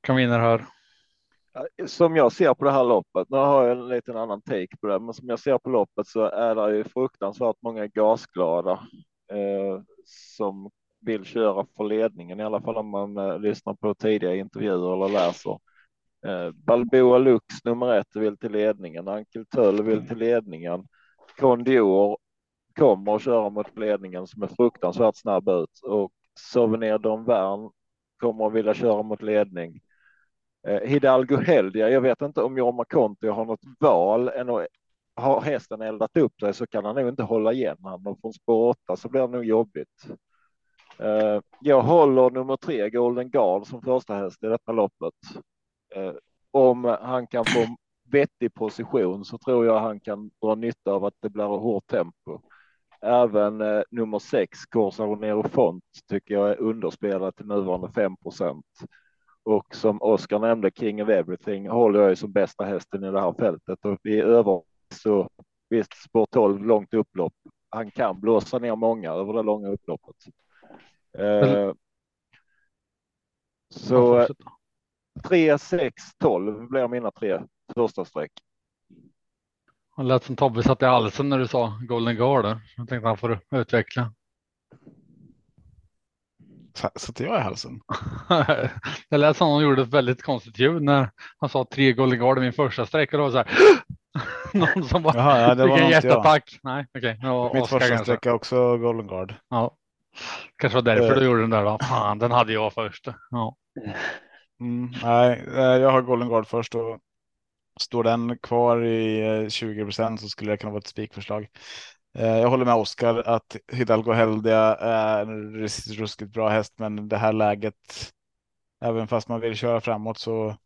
kan vinna det här? Som jag ser på det här loppet, nu har jag en liten annan take på det, men som jag ser på loppet så är det ju fruktansvärt många gasglada eh, som vill köra för ledningen, i alla fall om man eh, lyssnar på tidiga intervjuer eller läser. Eh, Balboa Lux nummer ett vill till ledningen, Ankel Töll vill till ledningen, Kondior kommer att köra mot ledningen som är fruktansvärt snabb ut och Souvenir Don Värn kommer att vilja köra mot ledning. Eh, Hidalgo Heldia, jag vet inte om Jorma Kontio har något val än att har hästen eldat upp sig så kan han nog inte hålla igen han och från spår 8 så blir det nog jobbigt. Eh, jag håller nummer tre Golden Guard som första häst i detta loppet. Eh, om han kan få vettig position så tror jag han kan dra nytta av att det blir hårt tempo. Även eh, nummer sex Corsaro Nero Font tycker jag är underspelad till nuvarande 5 och som Oskar nämnde, King of Everything håller jag ju som bästa hästen i det här fältet och i över så visst spår 12 långt upplopp. Han kan blåsa ner många över det långa upploppet. Eh, så. 3, 6, 12 blir mina tre första streck. Det lät som Tobbe satt i halsen när du sa Golden Guard. där. Jag tänkte han får utveckla. Satte jag i halsen? det lät som han gjorde ett väldigt konstigt ljud när han sa tre Golden Guard i min första sträcka. Det var så här. Någon som bara Jaha, ja, det var fick en inte jag. hjärtattack. Nej, okej. Var Mitt Oscar första kanske. sträcka också Golden Guard. Ja. Kanske var därför Eh. du gjorde den där. Då. Fan, den hade jag först. Ja. Mm, nej, eh, jag har Golden Guard först och står den kvar i eh, 20 procent så skulle det kunna vara ett spikförslag. Eh, jag håller med Oskar att Hidalgo Heldia är en ruskigt bra häst, men det här läget, även fast man vill köra framåt så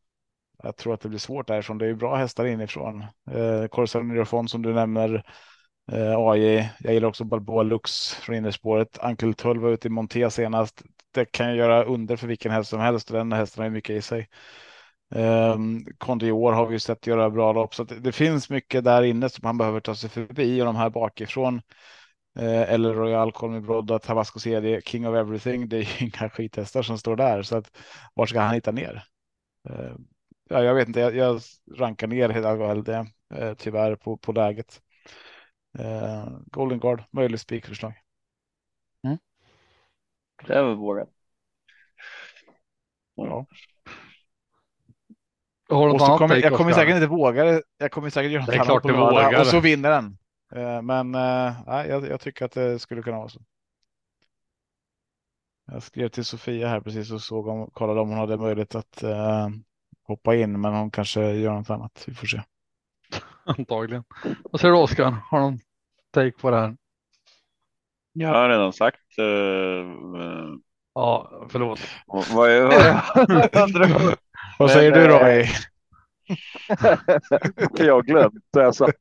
jag tror att det blir svårt därifrån. Det är ju bra hästar inifrån. Eh, Corsan Mirofon som du nämner, eh, AJ. Jag gillar också Balboa Lux från innerspåret. Ankel 12 var ute i Monté senast. Det kan ju göra under för vilken häst som helst och den hästen har ju mycket i sig. Ehm, um, Kondior har vi ju sett göra bra lopp så att det, finns mycket där inne som han behöver ta sig förbi och de här bakifrån. Eh, eller Royal Colmy Brodda, Tabasco CD, King of Everything. Det är ju inga skithästar som står där så att var ska han hitta ner? Eh, ja, jag vet inte, jag, jag rankar ner Hidalgo LD eh, tyvärr på, på läget. Ehm, Golden Guard, möjligt spikförslag. Mm. Det är väl vågat. Ja. Har du Och något annat kommer, jag kommer säkert inte våga det. Jag kommer säkert göra något klart annat på lördag vågar. och så vinner den. Eh, Men nej, jag, jag tycker att det skulle kunna vara så. Jag skrev till Sofia här precis och såg om, kollade om hon hade möjlighet att eh, hoppa in, men hon kanske gör något annat. Vi får se. Antagligen. Vad säger du Oskar? Har du någon take på det här? Jag har redan sagt. Uh, Ja, förlåt. vad är vad Vad Men, säger du Roy? jag har glömt det jag sa.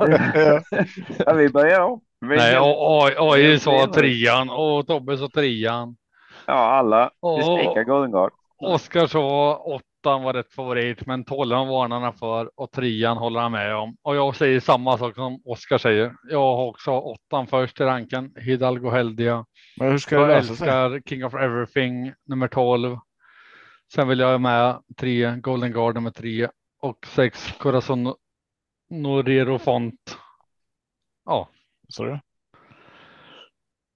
ja, vi börjar om. Vi- Nej, det- sa trean och Tobbe sa trean. Ja, alla. Vi spikar Golden Guard. Oskar sa åttan var rätt favorit, men tolvan varnar han för och trean håller han med om. Och jag säger samma sak som Oskar säger. Jag har också åttan först i ranken. Hidalgo Heldia. Men hur ska det Jag lösa sig? älskar King of Everything nummer 12. Sen vill jag ha med tre Golden Guard nummer tre och sex Corazon Norero Font. Ja, Sa du?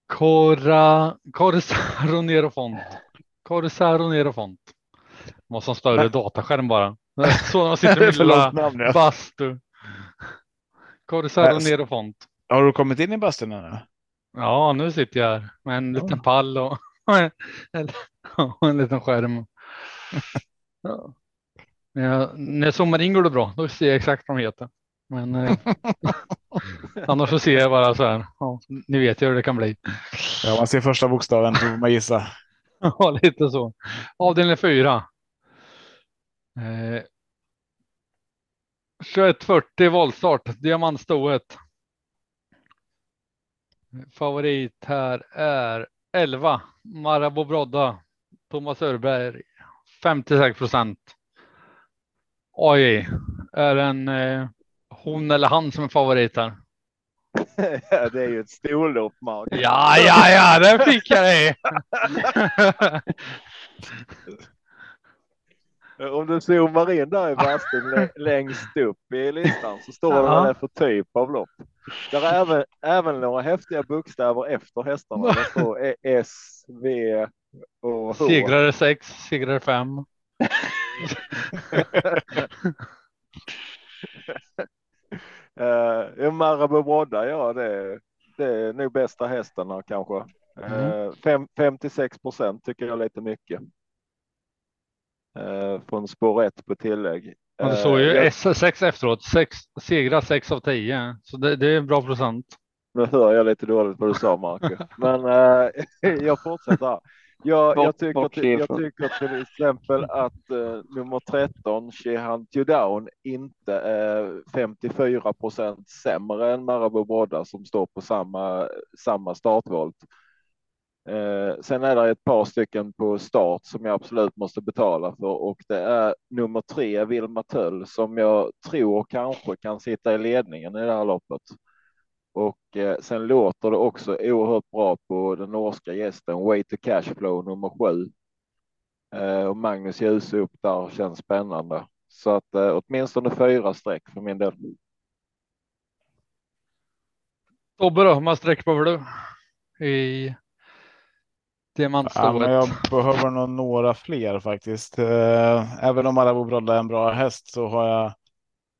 Cora, Corsaro Nero Font. Corsaro Nero Font. Måste ha en större dataskärm bara. Så de sitter i min lilla namn, ja. bastu. Corsaro Yes. Nero Font. Har du kommit in i bastun ännu? Ja, nu sitter jag här med en liten pall och en, och en liten skärm. Ja. Jag, när jag zoomar in går det bra. Då ser jag exakt vad de heter. Men eh, annars så ser jag bara så här. Ja, ni vet ju hur det kan bli. Ja, man ser första bokstaven så man gissa. Ja, lite så. Avdelning fyra. Eh, 2140 voltstart, diamantstoet. Favorit här är 11 Marabou Brodda. Thomas Örberg 56 procent. Oj, är en eh, hon eller han som är favorit här? det är ju ett storlopp, Mark. Ja, ja, ja, där fick jag det. Om du zoomar in där i bastun längst upp i listan så står det vad det är för typ av lopp. Där är även, även några häftiga bokstäver efter hästarna. Det står E- S, V och H. Segrare 6, segrare 5. Uh, Marabou Brodda, ja det, det är nog bästa hästarna kanske. Eh, fem, 56 procent tycker jag är lite mycket. Uh, från spår 1 på tillägg. Och det står ju Eh, jag- S6 efteråt. Sex, segrar 6 av 10. Så det, det är en bra procent. Nu hör jag lite dåligt vad du sa Marcus, men eh, jag fortsätter. här. Jag, jag, tycker, bort till, jag tycker till exempel att eh, nummer 13, She Hunt You Down, inte är 54 procent sämre än Marabou Brodda som står på samma, samma startvolt. Eh, sen är det ett par stycken på start som jag absolut måste betala för och det är nummer tre, Vilma Töll, som jag tror kanske kan sitta i ledningen i det här loppet. Och eh, sen låter det också oerhört bra på den norska gästen Way to Cashflow nummer sju. Eh, och Magnus Djuse upp där känns spännande. Så att eh, åtminstone fyra streck för min del. Tobbe då, hur många streck behöver du? I Ja, diamantstoet. jag behöver nog några fler faktiskt. Eh, även om Marabou Brodda är en bra häst så har jag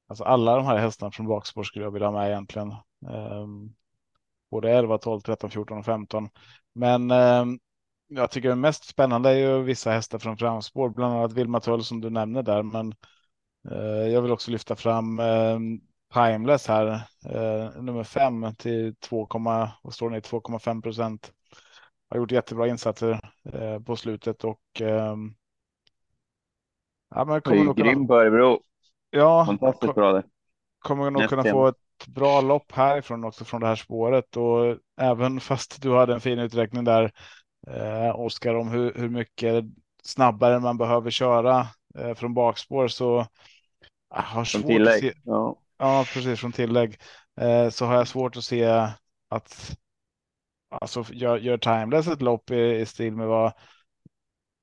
alltså alla de här hästarna från bakspår skulle jag vilja ha med egentligen. Ehm, både 11, 12, 13, 14 och 15. Men ehm, jag tycker det mest spännande är ju vissa hästar från framspår, bland annat Vilma Tull som du nämner där. Men eh, jag vill också lyfta fram ehm, Timeless här, eh, nummer fem till 2, vad står det, 2,5 procent. Har gjort jättebra insatser eh, på slutet och ehm, ja, men kommer nog kunna, grym på Örebro. ja, Fantastiskt bra det. kommer nog kunna få ett bra lopp härifrån också från det här spåret och även fast du hade en fin uträkning där eh, Oskar om hur, hur mycket snabbare man behöver köra eh, från bakspår så jag har svårt att tillägg. se. Ja. Ja, precis från tillägg eh, så har jag svårt att se att alltså gör, gör Timeless ett lopp i, i stil med vad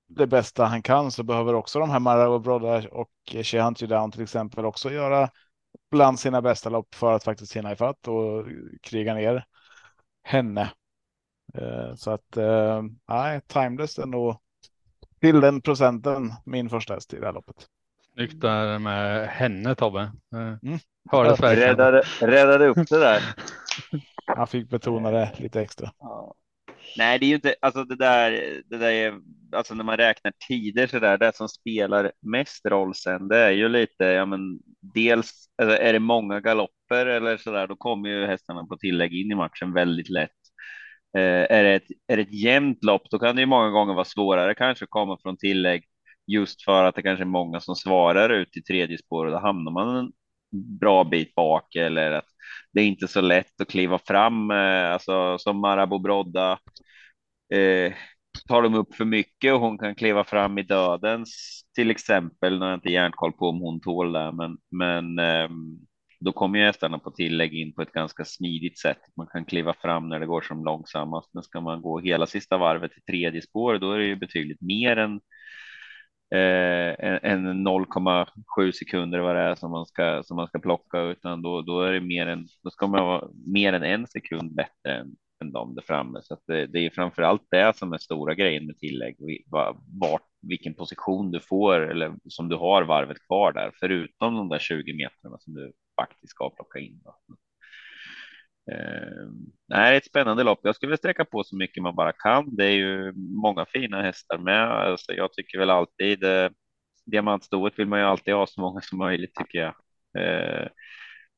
det bästa han kan så behöver också de här Mara och Brodda och She Hunt You Down till exempel också göra bland sina bästa lopp för att faktiskt hinna ifatt och kriga ner henne. Eh, Så att eh, nej, Timeless är nog till den procenten min första häst i det här loppet. Snyggt där med henne Tobbe. Eh, Mm. Hördes verkligen. Räddade, räddade upp det där. Han fick betona det lite extra. Ja. Nej, det är ju inte alltså det där. Det där är alltså när man räknar tider så där. Det som spelar mest roll sen, det är ju lite. Ja, men dels alltså, är det många galopper eller så där, då kommer ju hästarna på tillägg in i matchen väldigt lätt. Eh, är, det ett, är det ett jämnt lopp, då kan det ju många gånger vara svårare kanske att komma från tillägg just för att det kanske är många som svarar ut i tredje spår och då hamnar man en bra bit bak eller att det är inte så lätt att kliva fram, eh, alltså som Marabou Brodda. Eh, tar de upp för mycket och hon kan kliva fram i dödens till exempel. Nu har jag inte järnkoll på om hon tål det, men, men eh, då kommer ju hästarna på tillägg in på ett ganska smidigt sätt. Man kan kliva fram när det går som långsammast, men ska man gå hela sista varvet i tredje spår, då är det ju betydligt mer än eh, än 0,7 sekunder vad det är som man ska som man ska plocka, utan då, då är det mer än då ska man vara mer än en sekund bättre än, än de där framme. Så att det, det är framför allt det som är stora grejen med tillägg. Vart, vilken position du får eller som du har varvet kvar där, förutom de där 20 metrarna som du faktiskt ska plocka in. Då. Eh, nej, det är ett spännande lopp. Jag skulle sträcka på så mycket man bara kan. Det är ju många fina hästar med. Alltså, jag tycker väl alltid eh, diamantstoet vill man ju alltid ha så många som möjligt tycker jag. Eh,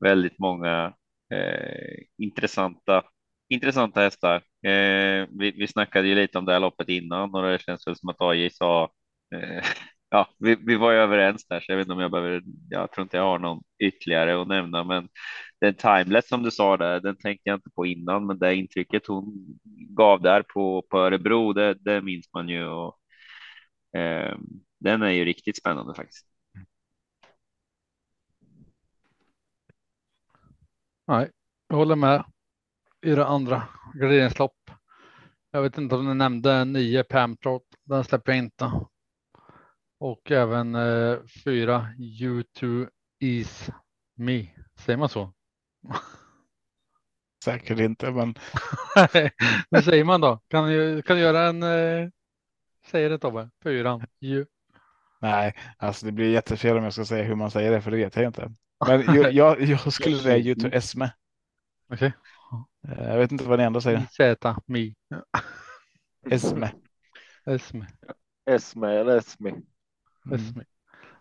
väldigt många eh, intressanta, intressanta hästar. Eh, vi, vi snackade ju lite om det här loppet innan och det känns väl som att AJ sa eh, ja, vi, vi var ju överens där, så jag vet inte om jag behöver. Jag tror inte jag har någon ytterligare att nämna, men den timeless som du sa där, den tänkte jag inte på innan, men det intrycket hon gav där på, på Örebro, det, det minns man ju. Och, eh, den är ju riktigt spännande faktiskt. Nej, jag håller med i det andra garderingslopp. Jag vet inte om ni nämnde nio Pamtrot. Den släpper jag inte. Och även eh, fyra U2 is me. Säger man så? Säkert inte, men. Vad säger man då? Kan du, kan du göra en. Eh, säger det Tobbe? Fyran. U. Nej, alltså det blir jättefel om jag ska säga hur man säger det, för det vet jag inte. Men jag, jag, jag skulle säga U2 Esme. Okej. Eh, Jag vet inte vad ni andra säger. Z. Me. Esme. Esme. Esme eller Esmi. Mm. Esme.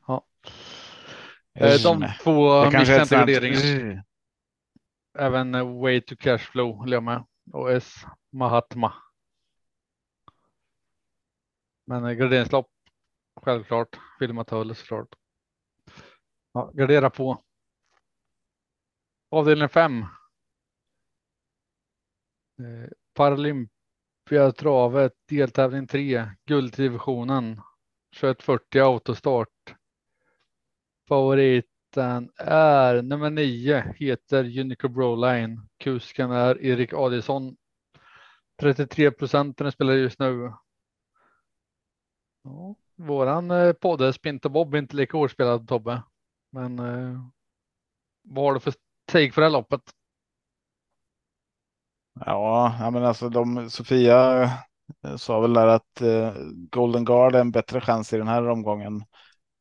Ja. Eh, De Esme. två Det kanske är missade ett graderingar. sånt- Även Way to Cashflow håller jag med. Och S. Mahatma. Men graderingslopp. Självklart. Filmatöl såklart. Ja, gardera på. Avdelning 5. Eh, Paralympiatravet deltävling 3. Gulddivisionen. 2140 autostart. Favorit. Favoriten är nummer nio, heter Unico Broline. Kusken är Erik Adielsson. 33 procent spelar just nu. Ja, våran eh, podd Spint och Bob är inte lika hårdspelad Tobbe. Men eh, vad har du för take för det här loppet? Ja, men alltså de, Sofia eh, sa väl där att eh, Golden Guard är en bättre chans i den här omgången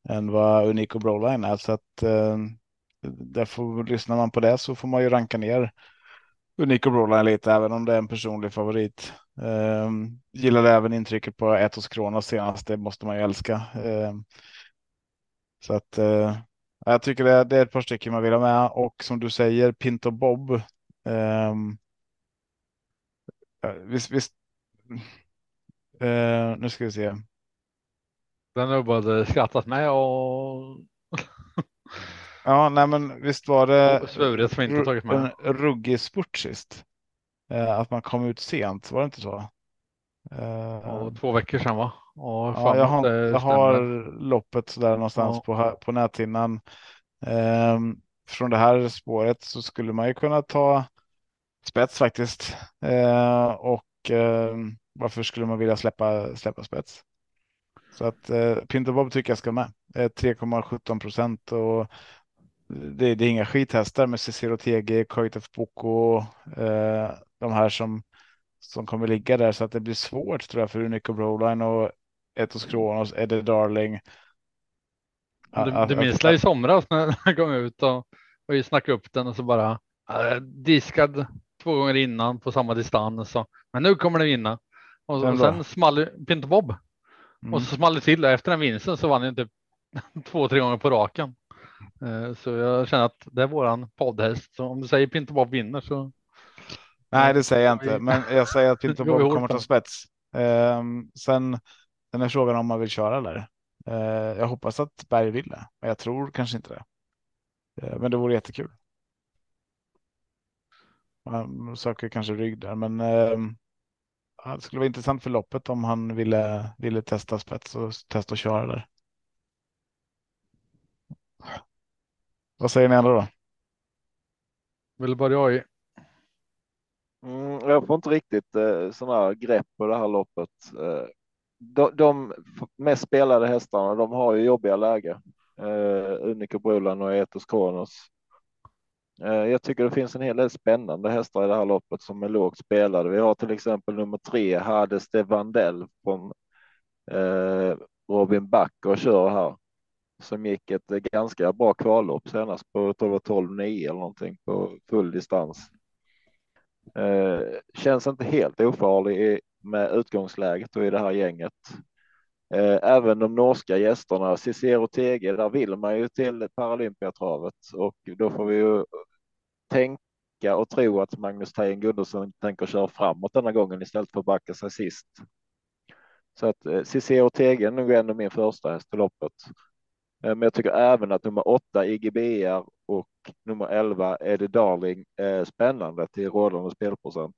än vad Unico Broline är. Så att eh, därför lyssnar man på det så får man ju ranka ner Unico Broline lite, även om det är en personlig favorit. Eh, gillade även intrycket på Etos Kronos senast, det måste man ju älska. Eh, så att eh, jag tycker det, det är ett par stycken man vill ha med och som du säger Pinto Bob. Eh, eh, visst, visst. Eh, nu ska vi se. Den har både skrattat med och, Ja, nej, men visst var det och svurit som inte tagit med. en ruggig spurt sist? Eh, att man kom ut sent, var det inte så? Eh, Och två veckor sedan va? Och ja, jag har, jag har loppet så där någonstans Ja. på, på näthinnan. Eh, från det här spåret så skulle man ju kunna ta spets faktiskt. Eh, och eh, varför skulle man vilja släppa, släppa spets? Så att eh, Pinto Bob tycker jag ska med. Eh, 3,17 procent och det, det är inga skithästar med Cicero TG, Koitef Boko, eh, de här som, som kommer ligga där så att det blir svårt tror jag för Unico Broline och Etos Kronos, Eddie Darling. Du, du minns i somras när jag kom ut och, och vi snackade upp den och så bara äh, diskad två gånger innan på samma distans. Och, men nu kommer den vinna. Och, då? sen small Pinto Bob Mm. och så small det till. Efter den vinsten så vann han typ två, tre gånger på raken. Eh, Så jag känner att det är våran poddhäst. Så om du säger Pinto Bob vinner så. Nej, det säger jag inte, men jag säger att Pinto Det går vi Bob hårt kommer ta spets. Ehm, sen, sen är frågan om man vill köra där. Eh, jag hoppas att Berg vill det, men jag tror kanske inte det. Eh, men det vore jättekul. Man söker kanske rygg där, men ehm, det skulle vara intressant för loppet om han ville, ville testa spets och testa att köra där. Vad säger ni andra då? Vill börja i. Mm, jag får inte riktigt eh, sådana här grepp på det här loppet. Eh, de, de mest spelade hästarna, de har ju jobbiga läge. Eh, Unico Brulan och Etos Kronos. Eh, jag tycker det finns en hel del spännande hästar i det här loppet som är lågt spelade. Vi har till exempel nummer tre, Hades de Vandell från eh, Robin Back och kör här. Som gick ett ganska bra kvallopp senast på 12 9 eller någonting på full distans. Eh, känns inte helt ofarlig med utgångsläget och i det här gänget. Eh, även de norska gästerna, Cicero TG, där vill man ju till Paralympiatravet och då får vi ju tänka och tro att Magnus Tejen Gundersen tänker köra framåt denna gången istället för att backa sig sist. Så att eh, Cicero TG är nog ändå min första häst i loppet. Eh, men jag tycker även att nummer åtta IGBR och nummer 11 Eddie Darling är spännande till rådande spelprocent.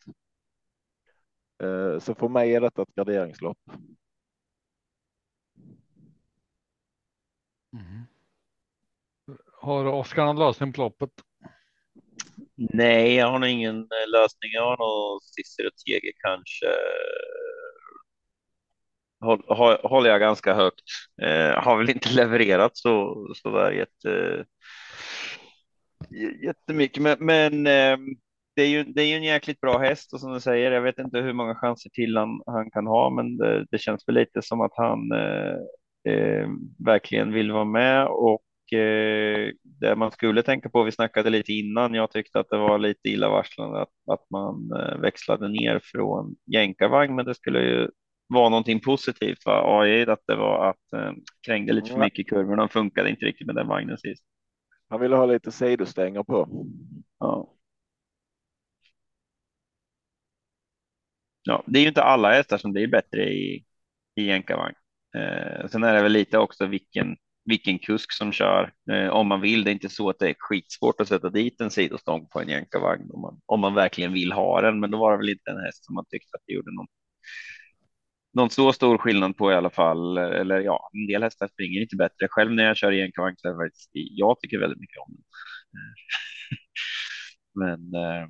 Så för mig är detta ett garderingslopp. Mm. Har Oskar någon lösning på loppet? Nej, jag har nog ingen eh, lösning. Jag har nog Cicero Tege kanske. Håller jag ganska högt. Eh, har väl inte levererat så, så där jätte, jättemycket, men, men eh, det är ju, det är ju en jäkligt bra häst och som du säger, jag vet inte hur många chanser till han, han kan ha, men det, det känns väl lite som att han eh, eh, verkligen vill vara med och eh, det man skulle tänka på, vi snackade lite innan, jag tyckte att det var lite illavarslande att, att man eh, växlade ner från jänkarvagn, men det skulle ju vara någonting positivt för AI, att det var att eh, krängde lite för mycket i kurvorna, funkade inte riktigt med den vagnen sist. Han ville ha lite sidostänger på. Ja. Ja, det är ju inte alla hästar som blir bättre i, i jänkarvagn. Eh, sen är det väl lite också vilken, vilken kusk som kör eh, om man vill. Det är inte så att det är skitsvårt att sätta dit en sidostång på en jänkarvagn om man, om man verkligen vill ha den. Men då var det väl inte en häst som man tyckte att det gjorde någon, någon så stor skillnad på i alla fall. Eller ja, en del hästar springer inte bättre. Själv när jag kör jänkarvagn så är det faktiskt, jag tycker väldigt mycket om den. Eh, men eh,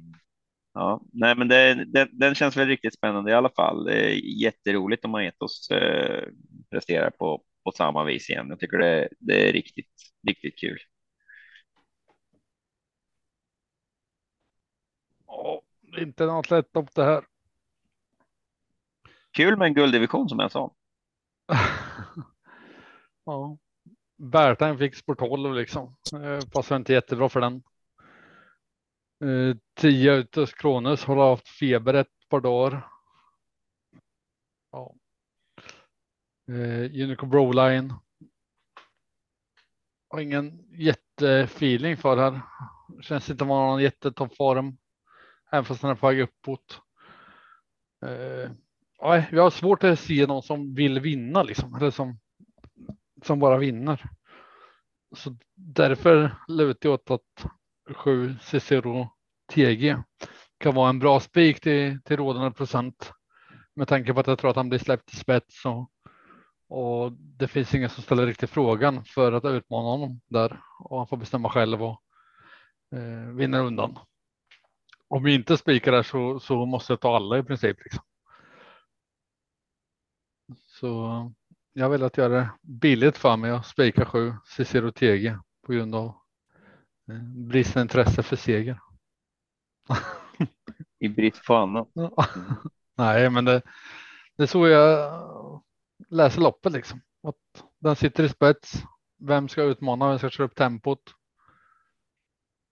Ja, nej, men det, det, den känns väl riktigt spännande i alla fall. Det är jätteroligt om man Etos eh, presterar på, på samma vis igen. Jag tycker det, det är riktigt, riktigt kul. Ja, inte något lätt upp det här. Kul med en gulddivision som jag sa. ja, Bertheim fick sport 12 liksom. Passar inte jättebra för den. 10 eh, utav Kronos har haft feber ett par dagar. Ja. Eh, Unico Broline. Har ingen jättefeeling för här. Känns inte vara någon jättetoppform. Även fast den är på väg uppåt. Eh, nej, vi har svårt att se någon som vill vinna liksom. Eller som, som bara vinner. Så därför lutar jag åt att sju Cicero TG kan vara en bra spik till, till rådande procent med tanke på att jag tror att han blir släppt i spets och, och det finns ingen som ställer riktigt frågan för att utmana honom där och han får bestämma själv och eh, vinner undan. Om vi inte spikar där så, så måste jag ta alla i princip. Liksom. Så jag vill att göra det billigt för mig att spika sju Cicero TG på grund av eh, bristande intresse för seger. I brist på annat. Nej, men det, det är så jag läser loppet liksom. Att den sitter i spets. Vem ska utmana? Vem ska köra upp tempot?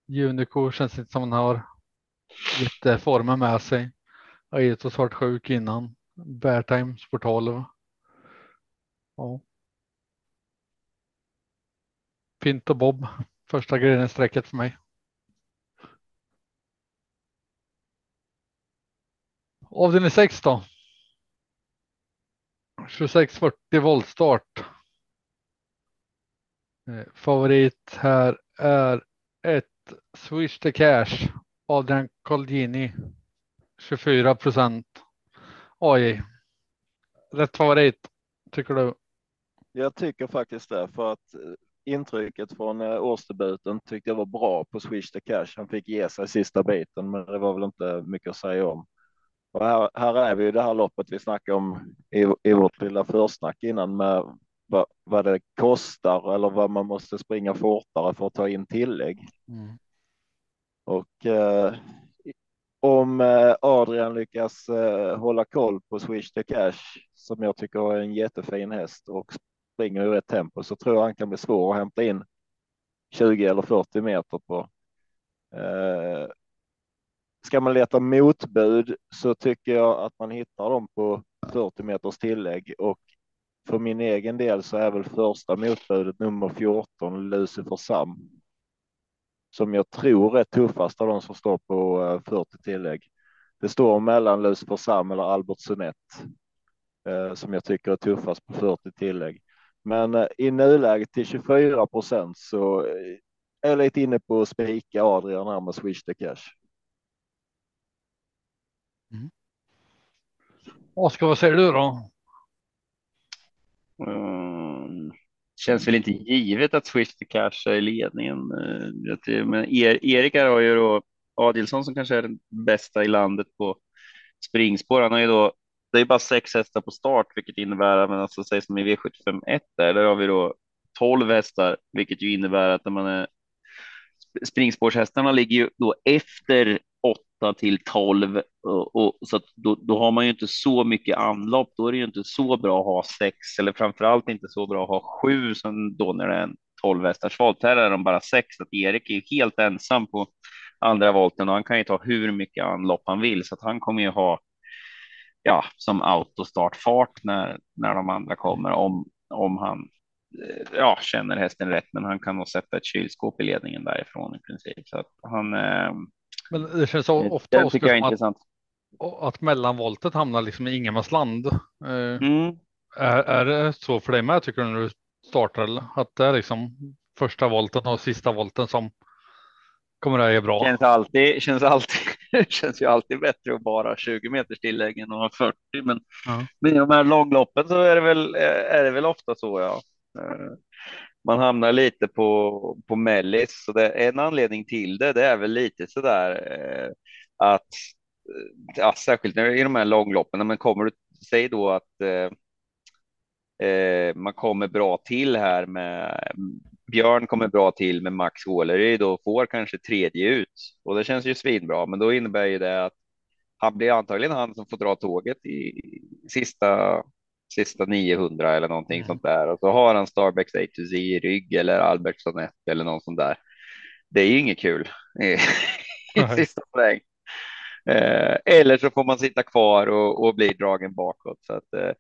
Unico känns inte som han har lite formen med sig. Aetos varit sjuk innan. Beartime sport 12. Ja. Fint och Bob. Första grejen strecket för mig. Avdelning 6 då. 2640 voltstart. Eh, favorit här är ett Swish the Cash. Adrian Colgini. 24 procent. AI. Rätt favorit tycker du? Jag tycker faktiskt det för att eh, intrycket från eh, årsdebuten tyckte jag var bra på Swish the Cash. Han fick ge sig sista biten, men det var väl inte mycket att säga om. Och här, här är vi i det här loppet vi snackade om i, i vårt lilla försnack innan med vad, vad det kostar eller vad man måste springa fortare för att ta in tillägg. Mm. Och eh, om eh, Adrian lyckas eh, hålla koll på Swish the Cash som jag tycker är en jättefin häst och springer i rätt tempo så tror jag han kan bli svår att hämta in 20 eller 40 meter på. Eh, ska man leta motbud så tycker jag att man hittar dem på 40 meters tillägg och för min egen del så är väl första motbudet nummer 14 Lucifer Sam. Som jag tror är tuffast av de som står på eh, 40 tillägg. Det står mellan Lucifer Sam eller Albert Sunett eh, som jag tycker är tuffast på 40 tillägg. Men eh, i nuläget till 24 procent så är jag lite inne på att spika Adrian här med Swish the Cash. Oskar, vad säger du då? Mm. Känns väl inte givet att Swish to Cash är i ledningen. Eh, men Erik har ju då Adilsson som kanske är den bästa i landet på springspår. Han har ju då det är bara sex hästar på start, vilket innebär, men alltså säg som i V751 där, där har vi då 12 hästar, vilket ju innebär att när man är springspårshästarna ligger ju då efter 8 till 12 och, och så att då, då, har man ju inte så mycket anlopp. Då är det ju inte så bra att ha sex eller framför allt inte så bra att ha sju som då när det är en 12 hästars volt. Här är de bara sex, så att Erik är helt ensam på andra volten och han kan ju ta hur mycket anlopp han vill så att han kommer ju ha ja, som autostartfart när, när de andra kommer om, om han eh, ja, känner hästen rätt. Men han kan nog sätta ett kylskåp i ledningen därifrån i princip. Så att han. Eh, Eh, men det känns så ofta det tycker jag är intressant. Att, att mellanvoltet hamnar liksom i ingenmansland. Eh, mm. är, är det så för dig med tycker du när du startar? Eller? Att det är liksom första volten och sista volten som kommer att ge bra. Känns alltid, känns alltid, känns ju alltid bättre att bara 20 meters tillägg än att ha 40. Men, ja. men i de här långloppen så är det väl, är det väl ofta så. Ja. Man hamnar lite på, på mellis. Så det, en anledning till det, det är väl lite så där eh, att eh, ja, särskilt när i de här långloppen, men kommer du säg då att eh, eh, man kommer bra till här med Björn kommer bra till med Max Håleryd och får kanske tredje ut och det känns ju svinbra. Men då innebär ju det att han blir antagligen han som får dra tåget i sista sista 900 eller någonting mm. sånt där och så har han Starbucks A to Z i rygg eller Albertsson 1 eller någon sån där. Det är ju inget kul i, i sista poäng. Eh, eller så får man sitta kvar och, och bli dragen bakåt så att eh,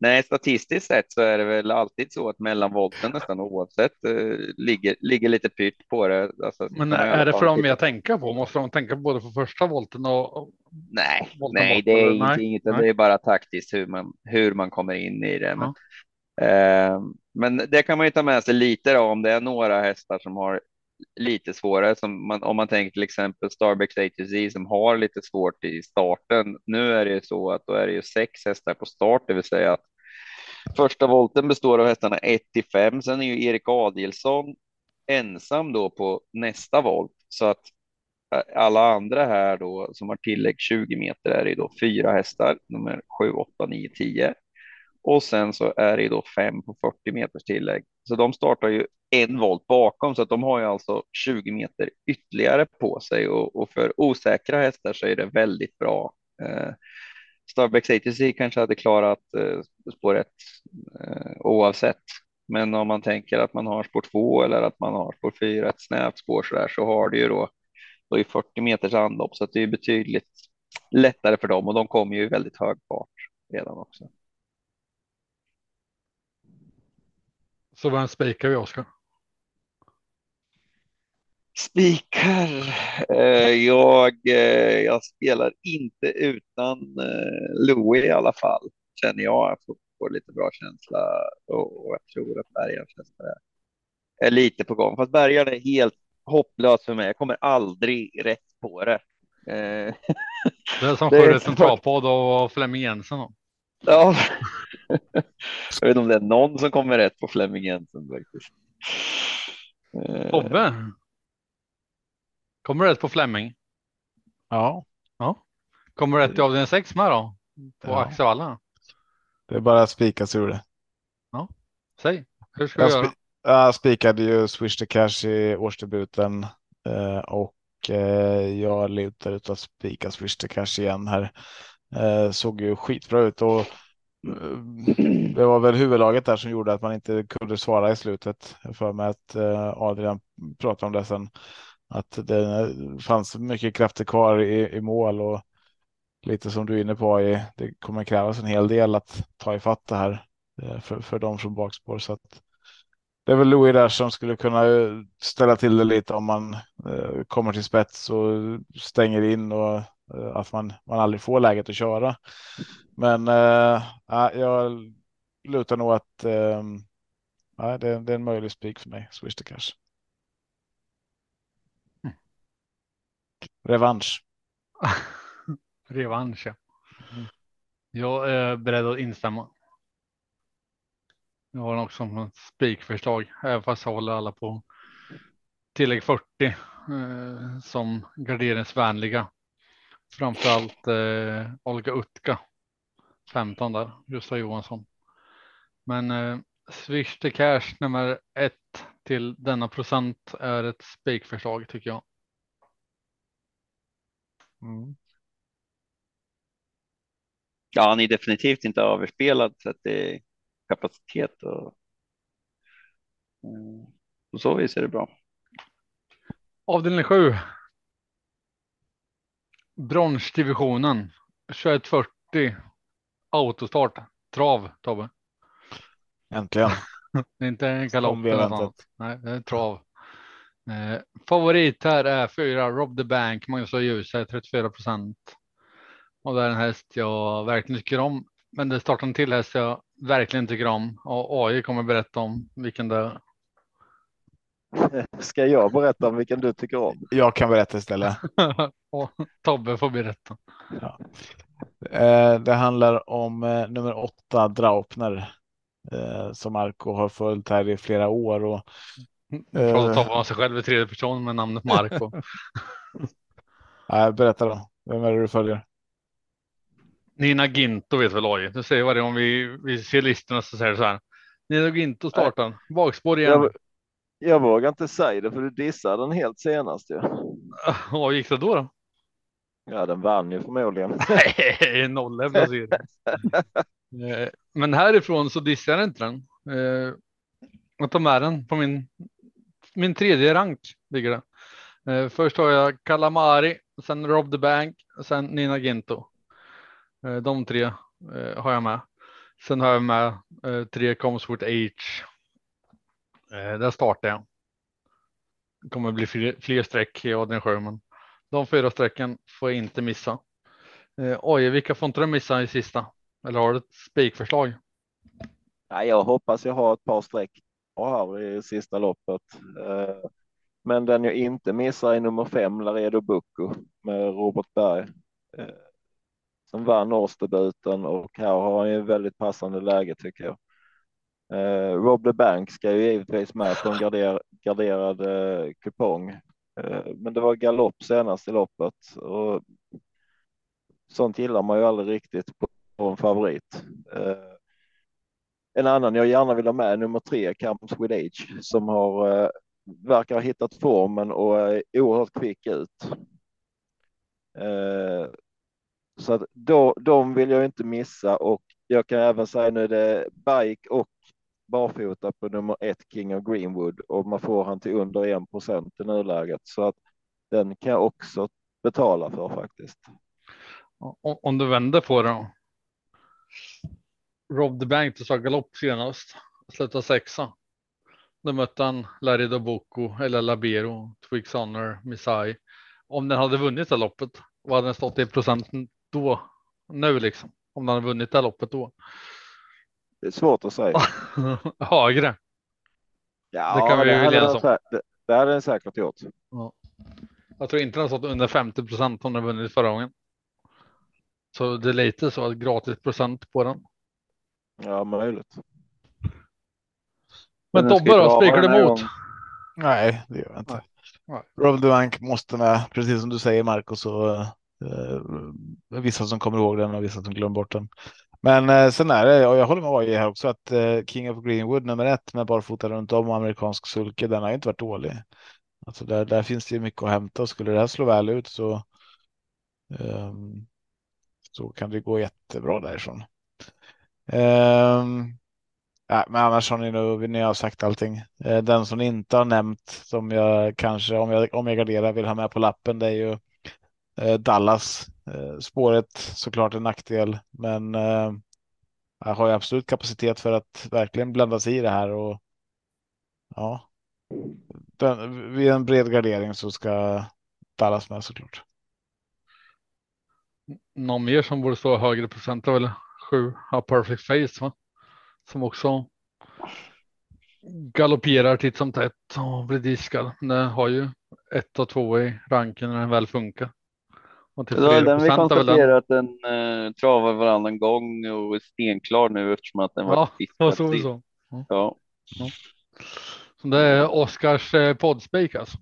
Nej, statistiskt sett så är det väl alltid så att mellanvolten nästan oavsett eh, ligger, ligger lite pyrt på det. Alltså, Men är det för dem jag tänker på? Måste de tänka både på första volten och? Nej, nej, det är nej, inget, nej. det är bara taktiskt hur man, hur man kommer in i det. Men, ja. eh, men det kan man ju ta med sig lite då, om det är några hästar som har lite svårare. Som man, om man tänker till exempel Starbucks ATZ som har lite svårt i starten. Nu är det ju så att då är det ju sex hästar på start, det vill säga att Första volten består av hästarna 1 till 5. Sen är ju Erik Adielsson ensam då på nästa volt så att eh, alla andra här då som har tillägg 20 meter är det då fyra hästar nummer 7, 8, 9, 10 och sen så är det då fem på 40 meters tillägg. Så de startar ju en volt bakom så att de har ju alltså 20 meter ytterligare på sig och, och för osäkra hästar så är det väldigt bra. Eh, Starbucks ATC kanske hade klarat eh, spår 1 eh, oavsett. Men om man tänker att man har spår 2 eller att man har spår 4, ett snävt spår så där, så har det ju då, då är 40 meters anlopp så att det är betydligt lättare för dem och de kommer ju i väldigt hög fart redan också. Så vem spikar vi Oskar? Spikar. Eh, jag, eh, jag spelar inte utan eh, Louis i alla fall, känner jag. Jag får, får lite bra känsla och, och jag tror att Bergaren är, är lite på gång. Fast Bergaren är helt hopplös för mig. Jag kommer aldrig rätt på det. Det är som förut en travpodd och Flemming Jensen. Ja, jag vet inte om det är någon som kommer rätt på Flemming Jensen faktiskt. Tobbe? Kommer rätt på Fleming? Ja. ja. Kommer rätt i avdelning 6 med då? På ja. Axevalla? Det är bara att spika så det. Ja, säg. Hur ska jag, jag göra? Jag spikade ju Swish the Cash i årsdebuten eh, och eh, jag lutar ut att spika Swish the Cash igen här. Eh, såg ju skitbra ut och det var väl huvudlaget där som gjorde att man inte kunde svara i slutet. För mig att Adrian pratade om det sen att det fanns mycket krafter kvar i, i mål och lite som du är inne på, i, det kommer krävas en hel del att ta ifatt det här eh, för, för dem från bakspår. Så att det är väl Louis där som skulle kunna eh, ställa till det lite om man eh, kommer till spets och stänger in och eh, att man, man aldrig får läget att köra. Men eh, eh jag lutar nog att det, det, är en möjlig spik för mig. Swish the cash. Revansch. Revansch, ja. Mm. Jag är beredd att instämma. Jag har också ett spikförslag, även fast jag håller alla på tillägg 40 eh, som garderingsvänliga. Framförallt eh, Olga Utka 15 där, Gustav Johansson. Men eh, Swish till cash nummer ett till denna procent är ett spikförslag tycker jag. Mm. Ja, han är definitivt inte överspelad så att det är kapacitet och mm, på så vis är det bra. Avdelning 7. Bronsdivisionen 2140 autostart trav Tobbe. Äntligen. det är inte galopp Nej, det är trav. Eh, favorit här är fyra Rob the Bank, Magnus och Ljuse 34 procent. Och det är en häst jag verkligen tycker om. Men det startar en till häst jag verkligen tycker om och AI kommer berätta om vilken det är. Ska jag berätta om vilken du tycker om? Jag kan berätta istället. Tobbe får berätta. Ja. Eh, det handlar om eh, nummer åtta Draupner eh, som Marco har följt här i flera år. Och, eh, Tobbe har sig själv i tredje person med namnet Marco. Nej, berätta då. Vem är det du följer? Nina Ginto vet väl AI. Du säger varje gång vi, vi ser listorna så säger det så här. Nina Ginto startar. Bakspår igen. Jag, jag vågar inte säga det för du dissade den helt senast ju. Vad gick det då? då? Ja, den vann ju förmodligen. Nej, nolla placering. Eh, men härifrån så dissar jag inte den. Eh, jag tar med den på min, min tredje rank. Ligger det. Eh, först har jag Kalamari, sen Rob the Bank, sen Nina Ginto. Eh, de tre eh, har jag med. Sen har jag med eh, tre Comsfort H. Där startar jag. Det kommer bli fler, fler streck i Adrian Sjöman. De fyra strecken får jag inte missa. Eh, oj, vilka får inte du missa i sista? Eller har du ett spikförslag? Jag hoppas jag har ett par streck här i sista loppet. Eh, men den jag inte missar är nummer fem, Laredo Bucco med Robert Berg. Eh, som vann årsdebuten och här har han ju väldigt passande läge tycker jag. Eh, Rob the Bank ska ju givetvis med på en garder, garderad eh, kupong Eh, men det var galopp senast i loppet och sånt gillar man ju aldrig riktigt på en favorit. Eh, en annan jag gärna vill ha med nummer tre, Camps with Age, som har eh, verkar ha hittat formen och är oerhört kvick ut. Eh, så att då, de vill jag inte missa och jag kan även säga nu är det bike och barfota på nummer ett King of Greenwood och man får han till under en procent i nuläget så att den kan jag också betala för faktiskt. Om du vänder på det. Rob the Bank sa galopp senast, slutade sexa. Då mötte han Larry Doboko eller Labero, Twix Honor, Misai. Om den hade vunnit det loppet, vad hade den stått i procenten då? Nu liksom, om den hade vunnit det loppet då. Det är svårt att säga. Högre. Ja, det kan vi det hade, den, det, det hade den säkert gjort. Ja. Jag tror inte den har stått under 50 procent om den vunnit förra gången. Så det är lite så att gratis procent på den. Ja, möjligt. Men, Men Tobbe då, spikar du emot? Nej, det gör jag inte. Rob Bank måste med, precis som du säger Marcus, och eh, vissa som kommer ihåg den och vissa som glömmer bort den. Men eh, sen är det, och jag håller med AJ här också, att eh, King of Greenwood nummer ett med barfota runt om och amerikansk sulke, den har inte varit dålig. Alltså där, där finns det ju mycket att hämta och skulle det här slå väl ut så um, så kan det gå jättebra därifrån. Ehm, um, ja, men annars har ni nog, ni har sagt allting. Eh, den som ni inte har nämnt som jag kanske, om jag, om jag garderar, vill ha med på lappen, det är ju eh, Dallas. Eh, spåret såklart en nackdel, men jag har ju absolut kapacitet för att verkligen blanda sig i det här och ja, den, vid en bred gardering så ska Dallas med såklart. Någon mer som borde stå högre procent eller? 7, A Perfect Face, va? som också galopperar titt som tätt och blir diskad. Den har ju ett och två i ranken när den väl funkar. Och typ till ja, den vi konstaterar att den eh, travar varannan gång och är stenklar nu eftersom att den ja, var diskad. Så, så. Ja. Ja. Så det är Oskars eh, poddspik alltså.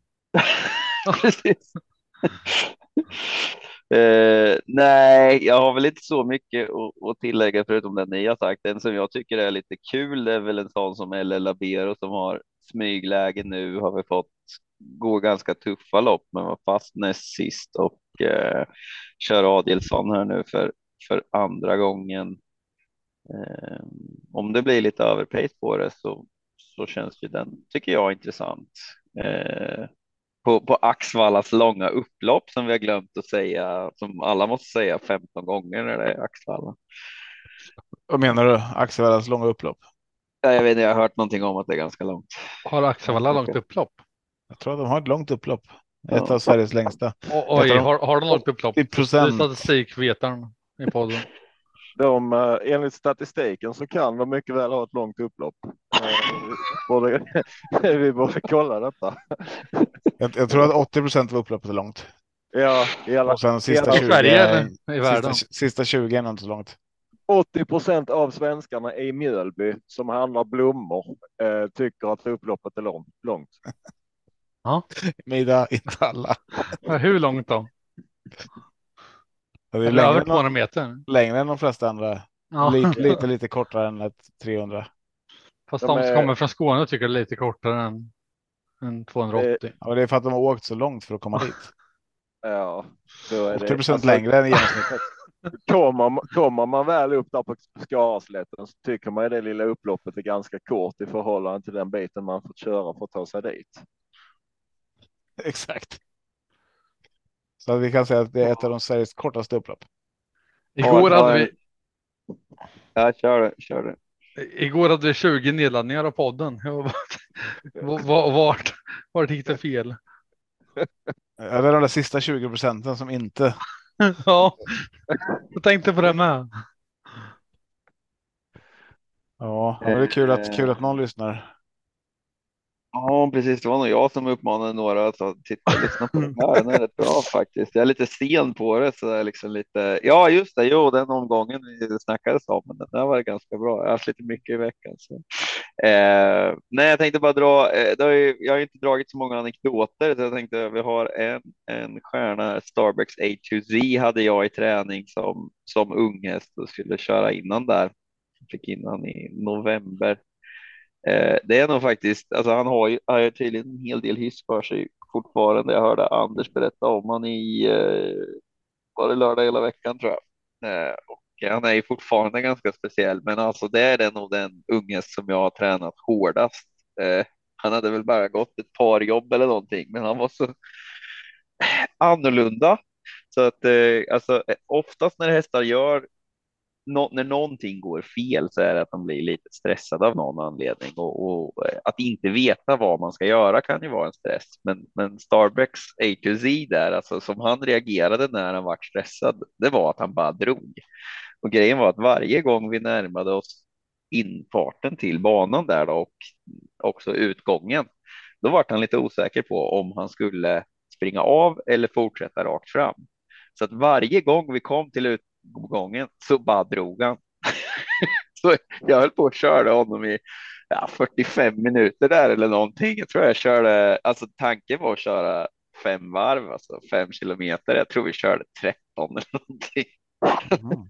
Precis. Eh, nej, jag har väl inte så mycket att, att tillägga förutom det ni har sagt. Den som jag tycker är lite kul det är väl en sån som LL Labero som har smygläge nu har vi fått gå ganska tuffa lopp men var fast näst sist och eh, kör Adielsson här nu för, för andra gången. Eh, om det blir lite överpace på det så, så känns ju den, tycker jag, intressant. Eh, på, på Axvallas långa upplopp som vi har glömt att säga, som alla måste säga 15 gånger när det är Axvalla. Vad menar du? Axevallas långa upplopp? Ja, jag vet inte, jag har hört någonting om att det är ganska långt. Har Axevalla långt upplopp? Jag tror att de har ett långt upplopp. Ett Ja. av Sveriges längsta. O- Oj, har, har de långt upplopp? 80 Det är procent. statistikvetaren i podden. De, eh, enligt statistiken så kan de mycket väl ha ett långt upplopp. Eh, borde, vi borde kolla detta. Jag, jag tror att 80 procent av upploppet är långt. Ja, i alla, Och sen sista I 20, Sverige är- eller i världen? sista, sista 20 är inte så långt. 80 procent av svenskarna i Mjölby som handlar blommor eh, tycker att upploppet är långt. långt. Mida, inte alla. Ja, hur långt då? Det är över än, 200 meter? längre än de flesta andra. Ja. Lite, lite, lite kortare än ett 300. Fast De de som är- kommer från Skåne tycker det är lite kortare än, än 280. Ja, det är för att de har åkt så långt för att komma dit. Ja, så är 80 det. procent Alltså, längre än genomsnittet. Kommer, man- kommer man väl upp där på Skaraslätten så tycker man ju det lilla upploppet är ganska kort i förhållande till den biten man fått köra för att ta sig dit. Exakt. Så att vi kan säga att det är ett av de Sveriges kortaste upplopp. Igår hade vi, Ja, kör det, kör det. igår hade vi 20 nedladdningar av podden. Jag var- var- var- Vart, vart gick det fel? Ja, det är de där sista 20 procenten som inte. Ja, jag tänkte på det med. Ja, det är kul att, kul att någon lyssnar. Ja, precis. Det var nog jag som uppmanade några att titta och lyssna på det här. Den är rätt bra faktiskt. Jag är lite sen på det, så jag är liksom lite. Ja, just det. Jo, den omgången vi snackades om, men den där var ganska bra. Jag har haft lite mycket i veckan. Så. Eh, nej, jag tänkte bara dra. Eh, det har ju, jag har ju inte dragit så många anekdoter, så jag tänkte vi har en en stjärna. här, Starbucks A2Z hade jag i träning som som unghäst och skulle köra innan där. Fick innan i november. Eh, det är nog faktiskt, alltså han har ju, har ju tydligen en hel del hiss för sig fortfarande. Jag hörde Anders berätta om han i, eh, var det lördag hela veckan tror jag. Eh, och han är ju fortfarande ganska speciell, men alltså det är nog den unge som jag har tränat hårdast. Eh, han hade väl bara gått ett par jobb eller någonting, men han var så annorlunda. Så att eh, alltså eh, oftast när hästar gör no, när någonting går fel så är det att de blir lite stressade av någon anledning och, och eh, att inte veta vad man ska göra kan ju vara en stress. Men, men Starbucks A to Z där, alltså som han reagerade när han var stressad, det var att han bara drog. Och grejen var att varje gång vi närmade oss infarten till banan där då, och också utgången, då var han lite osäker på om han skulle springa av eller fortsätta rakt fram. Så att varje gång vi kom till ut gången så bara drog han. så jag höll på att köra honom i ja, 45 minuter där eller någonting. Jag tror jag körde, alltså tanken var att köra fem varv, alltså fem kilometer. Jag tror vi körde 13 eller någonting. Mm.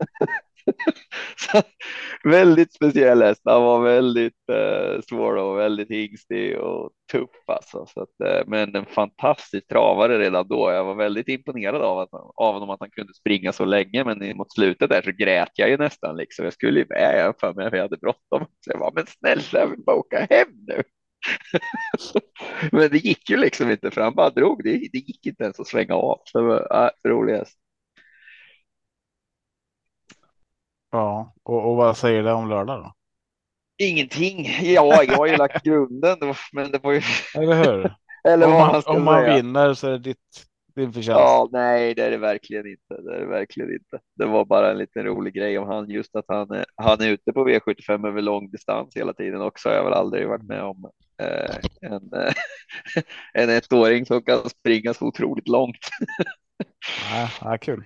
Väldigt speciell häst. Han var väldigt eh, svår och väldigt hingstig och tuff alltså. Så att, eh, men en fantastisk travare redan då. Jag var väldigt imponerad av, att, av honom att han kunde springa så länge. Men mot slutet där så grät jag ju nästan liksom. Jag skulle ju med jag för mig att jag hade bråttom. Så jag var men snälla, jag vill bara åka hem nu. men det gick ju liksom inte för han bara drog. Det, det gick inte ens att svänga av. Så det var äh, rolig häst. Ja, och, och vad säger det om lördag då? Ingenting. Ja, jag har ju lagt grunden, då, men det var ju. Eller hur? Eller om man, om man säga. vinner så är det ditt, din förtjänst. Ja, nej, det är det verkligen inte. Det är det verkligen inte. Det var bara en liten rolig grej om han, just att han, är- han är ute på V75 över lång distans hela tiden också. Jag har väl aldrig varit med om eh, en, eh, en ettåring som kan springa så otroligt långt. Nej, ja, kul.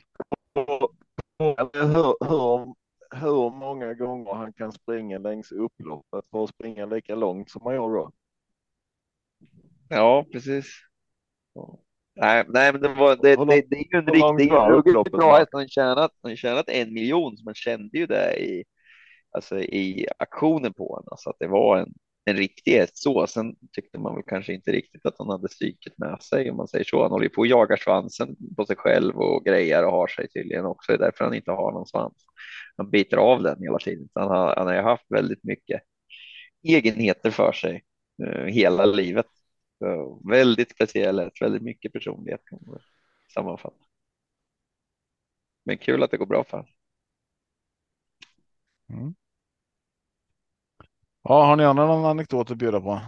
Hur många gånger han kan springa längs upploppet för att springa lika långt som han gör då. Ja, precis. Ja. Nej, nej, men det var det, det, långt- det är ju en riktig ruggigt bra häst. Han har tjänat, han tjänat en miljon, så man kände ju det i, alltså i aktionen på honom. Så att det var en, en riktig häst så. Sen tyckte man väl kanske inte riktigt att han hade psyket med sig om man säger så. Han håller ju på och jagar svansen på sig själv och grejer och har sig tydligen också. Det är därför han inte har någon svans. Han biter av den hela tiden. Han har, han har ju haft väldigt mycket egenheter för sig eh, hela livet. Så väldigt speciell väldigt mycket personlighet kan man sammanfatta. Men kul att det går bra för honom. Mm. Ja, har ni andra någon anekdot att bjuda på?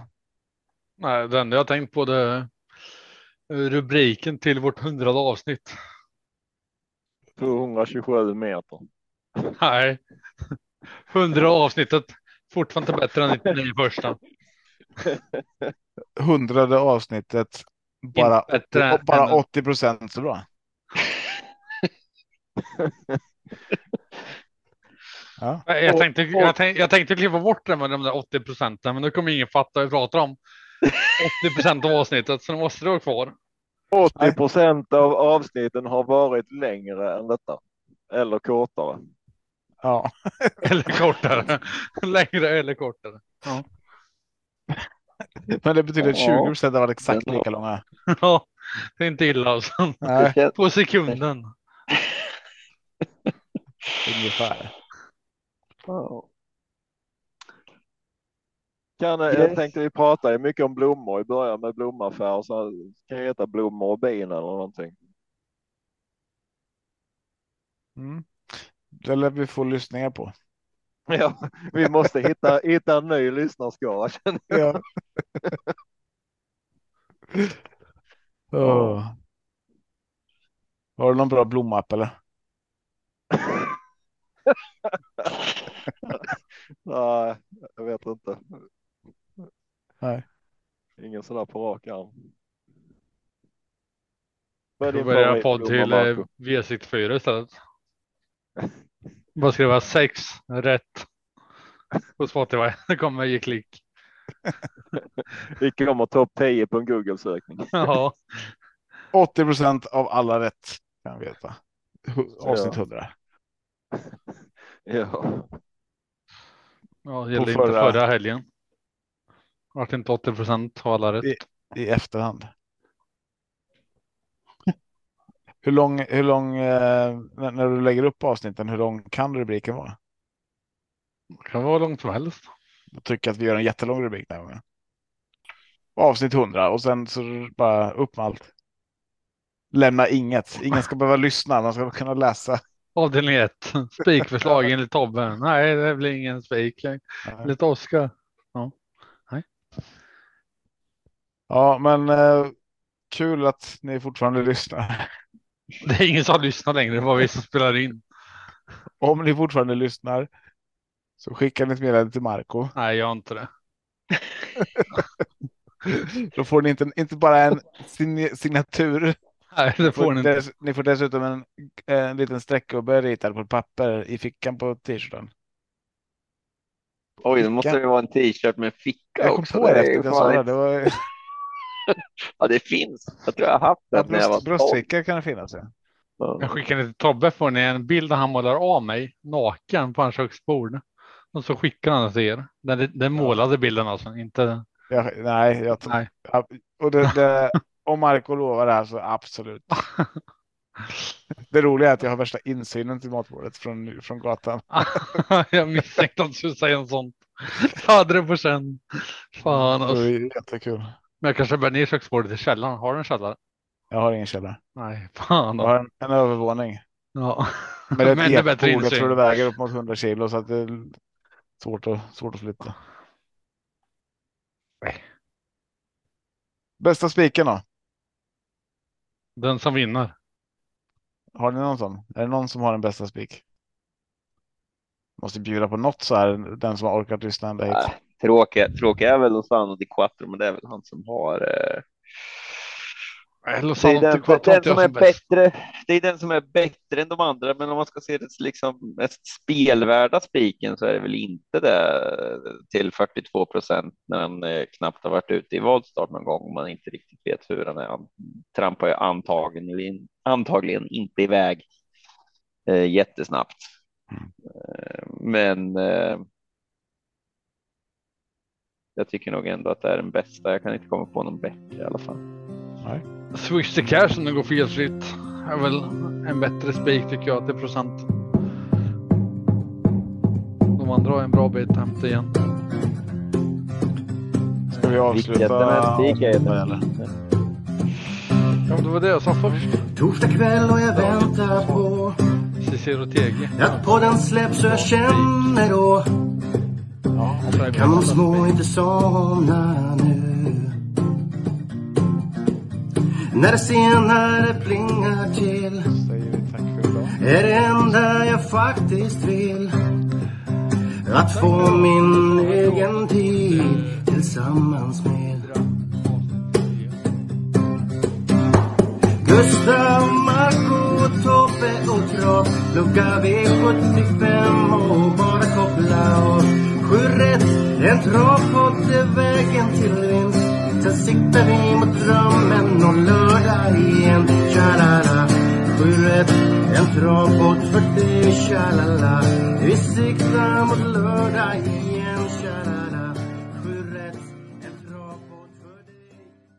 Nej, det enda jag tänkt på det är rubriken till vårt hundrade avsnitt. 227 meter. Nej, hundra avsnittet fortfarande bättre än 99 första. Hundrade avsnittet, bara, bara än- 80 procent så bra. Ja, Jag tänkte, jag tänkte, jag tänkte klippa bort det med de där 80 procenten, men nu kommer ingen fatta vad vi pratar om. 80 procent av avsnittet, så nu måste det vara kvar. 80 procent av avsnitten har varit längre än detta. Eller kortare. ja. Eller kortare. Längre eller kortare. Men det betyder att 20 Ja. procent har varit exakt lika långa. Ja, det är inte illa alltså. Nej, På sekunden. ungefär. Kan, Yes. Jag tänkte vi pratar ju mycket om blommor i början med blomaffär. Så kan det heta blommor och bin eller någonting. Mm. Det lär vi få lyssningar på. Ja, vi måste hitta, hitta en ny lyssnarskara. känner jag. Ja. Åh. Har du någon bra blomapp eller? Nej, jag vet inte. Nej. Ingen sådär på rak arm. Vad är din podd till eh, Marco? V64 istället. Bara skriva sex rätt. På Spotify. Det kommer ge klick. Vi kommer topp 10 på en Google-sökning. Ja, 80 procent av alla rätt kan jag veta. Avsnitt Ja. 100. Ja. Ja det gällde inte förra- förra helgen. Vart inte 80 procent av alla rätt. I efterhand. Hur lång, hur lång eh, när, när du lägger upp avsnitten, hur lång kan rubriken vara? Det kan vara långt som helst. Jag tycker att vi gör en jättelång rubrik den här gången. Avsnitt 100 och sen så bara upp med allt. Lämna inget. Ingen ska behöva lyssna. Man ska kunna läsa. Avdelning 1. Spikförslag enligt Tobbe. Nej, det blir ingen spik. Enligt Oskar. Ja, men eh, kul att ni fortfarande lyssnar. Det är ingen som lyssnar längre. Det var vi som spelar in. Om ni fortfarande lyssnar så skickar ni ett meddelande till Marco. Nej, jag har inte det. Då får ni inte, inte bara en sign- signatur. Nej, det får ni inte. Dess, ni får dessutom en, en liten streckgubbe ritad på papper i fickan på t-shirten. Oj, det måste det vara en t-shirt med ficka Jag kom också. på det att jag sa det. det var, Ja, det finns. Jag tror jag har haft ja, den när jag var bröst, 12. bröstficka kan det finnas. Ja. Jag skickade till Tobbe får ni en bild där han målar av mig naken på hans köksbord. Och så skickar han den till er. Den, den målade bilden alltså, inte. Jag, nej, jag, Nej. ja, och det, det, om Marco lovar det här så absolut. Det roliga är att jag har värsta insynen till matbordet från, från gatan. jag misstänkte att du skulle säga något sånt. Jag hade det på känn. Fan Det alltså. är jättekul. Men jag kanske bär ner köksbordet i källaren. Har du en källare? Jag har ingen källare. Nej, fan. Jag har en, en övervåning. Ja. Men det är Men ett bättre ekbord. Jag tror det insyn. väger upp mot 100 kilo så att det är svårt att, svårt att flytta. Bästa spiken då? Den som vinner. Har ni någon sån? Är det någon som har den bästa spik? Måste bjuda på något så här. Den som har orkat lyssna ända hit. Äh, tråkiga, tråkiga är väl Lozano di Quattro, men det är väl han som har. Eh, Nej, det, är den, kvart den som är som bättre. Det är den som är bättre än de andra, men om man ska se det liksom mest spelvärda spiken så är det väl inte det till 42 procent när han eh, knappt har varit ute i voltstart någon gång och man inte riktigt vet hur han är. Han trampar ju antagligen, antagligen inte iväg eh, jättesnabbt. Eh, men eh, jag tycker nog ändå att det är den bästa. Jag kan inte komma på någon bättre i alla fall. Swish the cash om det går felfritt. Är väl en bättre spik tycker jag till procent. De andra har en bra bit hämta igen. Ska vi avsluta? Viktigheten med en spik är avsluta, ju- eller? Ja, det var det jag sa först. Torsdag kväll och jag väntar på Cicero TG. att podden släpps och jag känner då Ja, kan de små inte somna nu. När det senare plingar till är det enda jag faktiskt vill. Att få min egen tid tillsammans med. Gustav, Marco, Tobbe och Trav Lucka V75 och bara koppla av. Sju rätt, en travpott är vägen till vinst. Sen siktar vi mot drömmen och lördag igen. Tja-la-la. Sju rätt, en travbåt för dig Tja-la-la. Vi siktar mot lördag igen.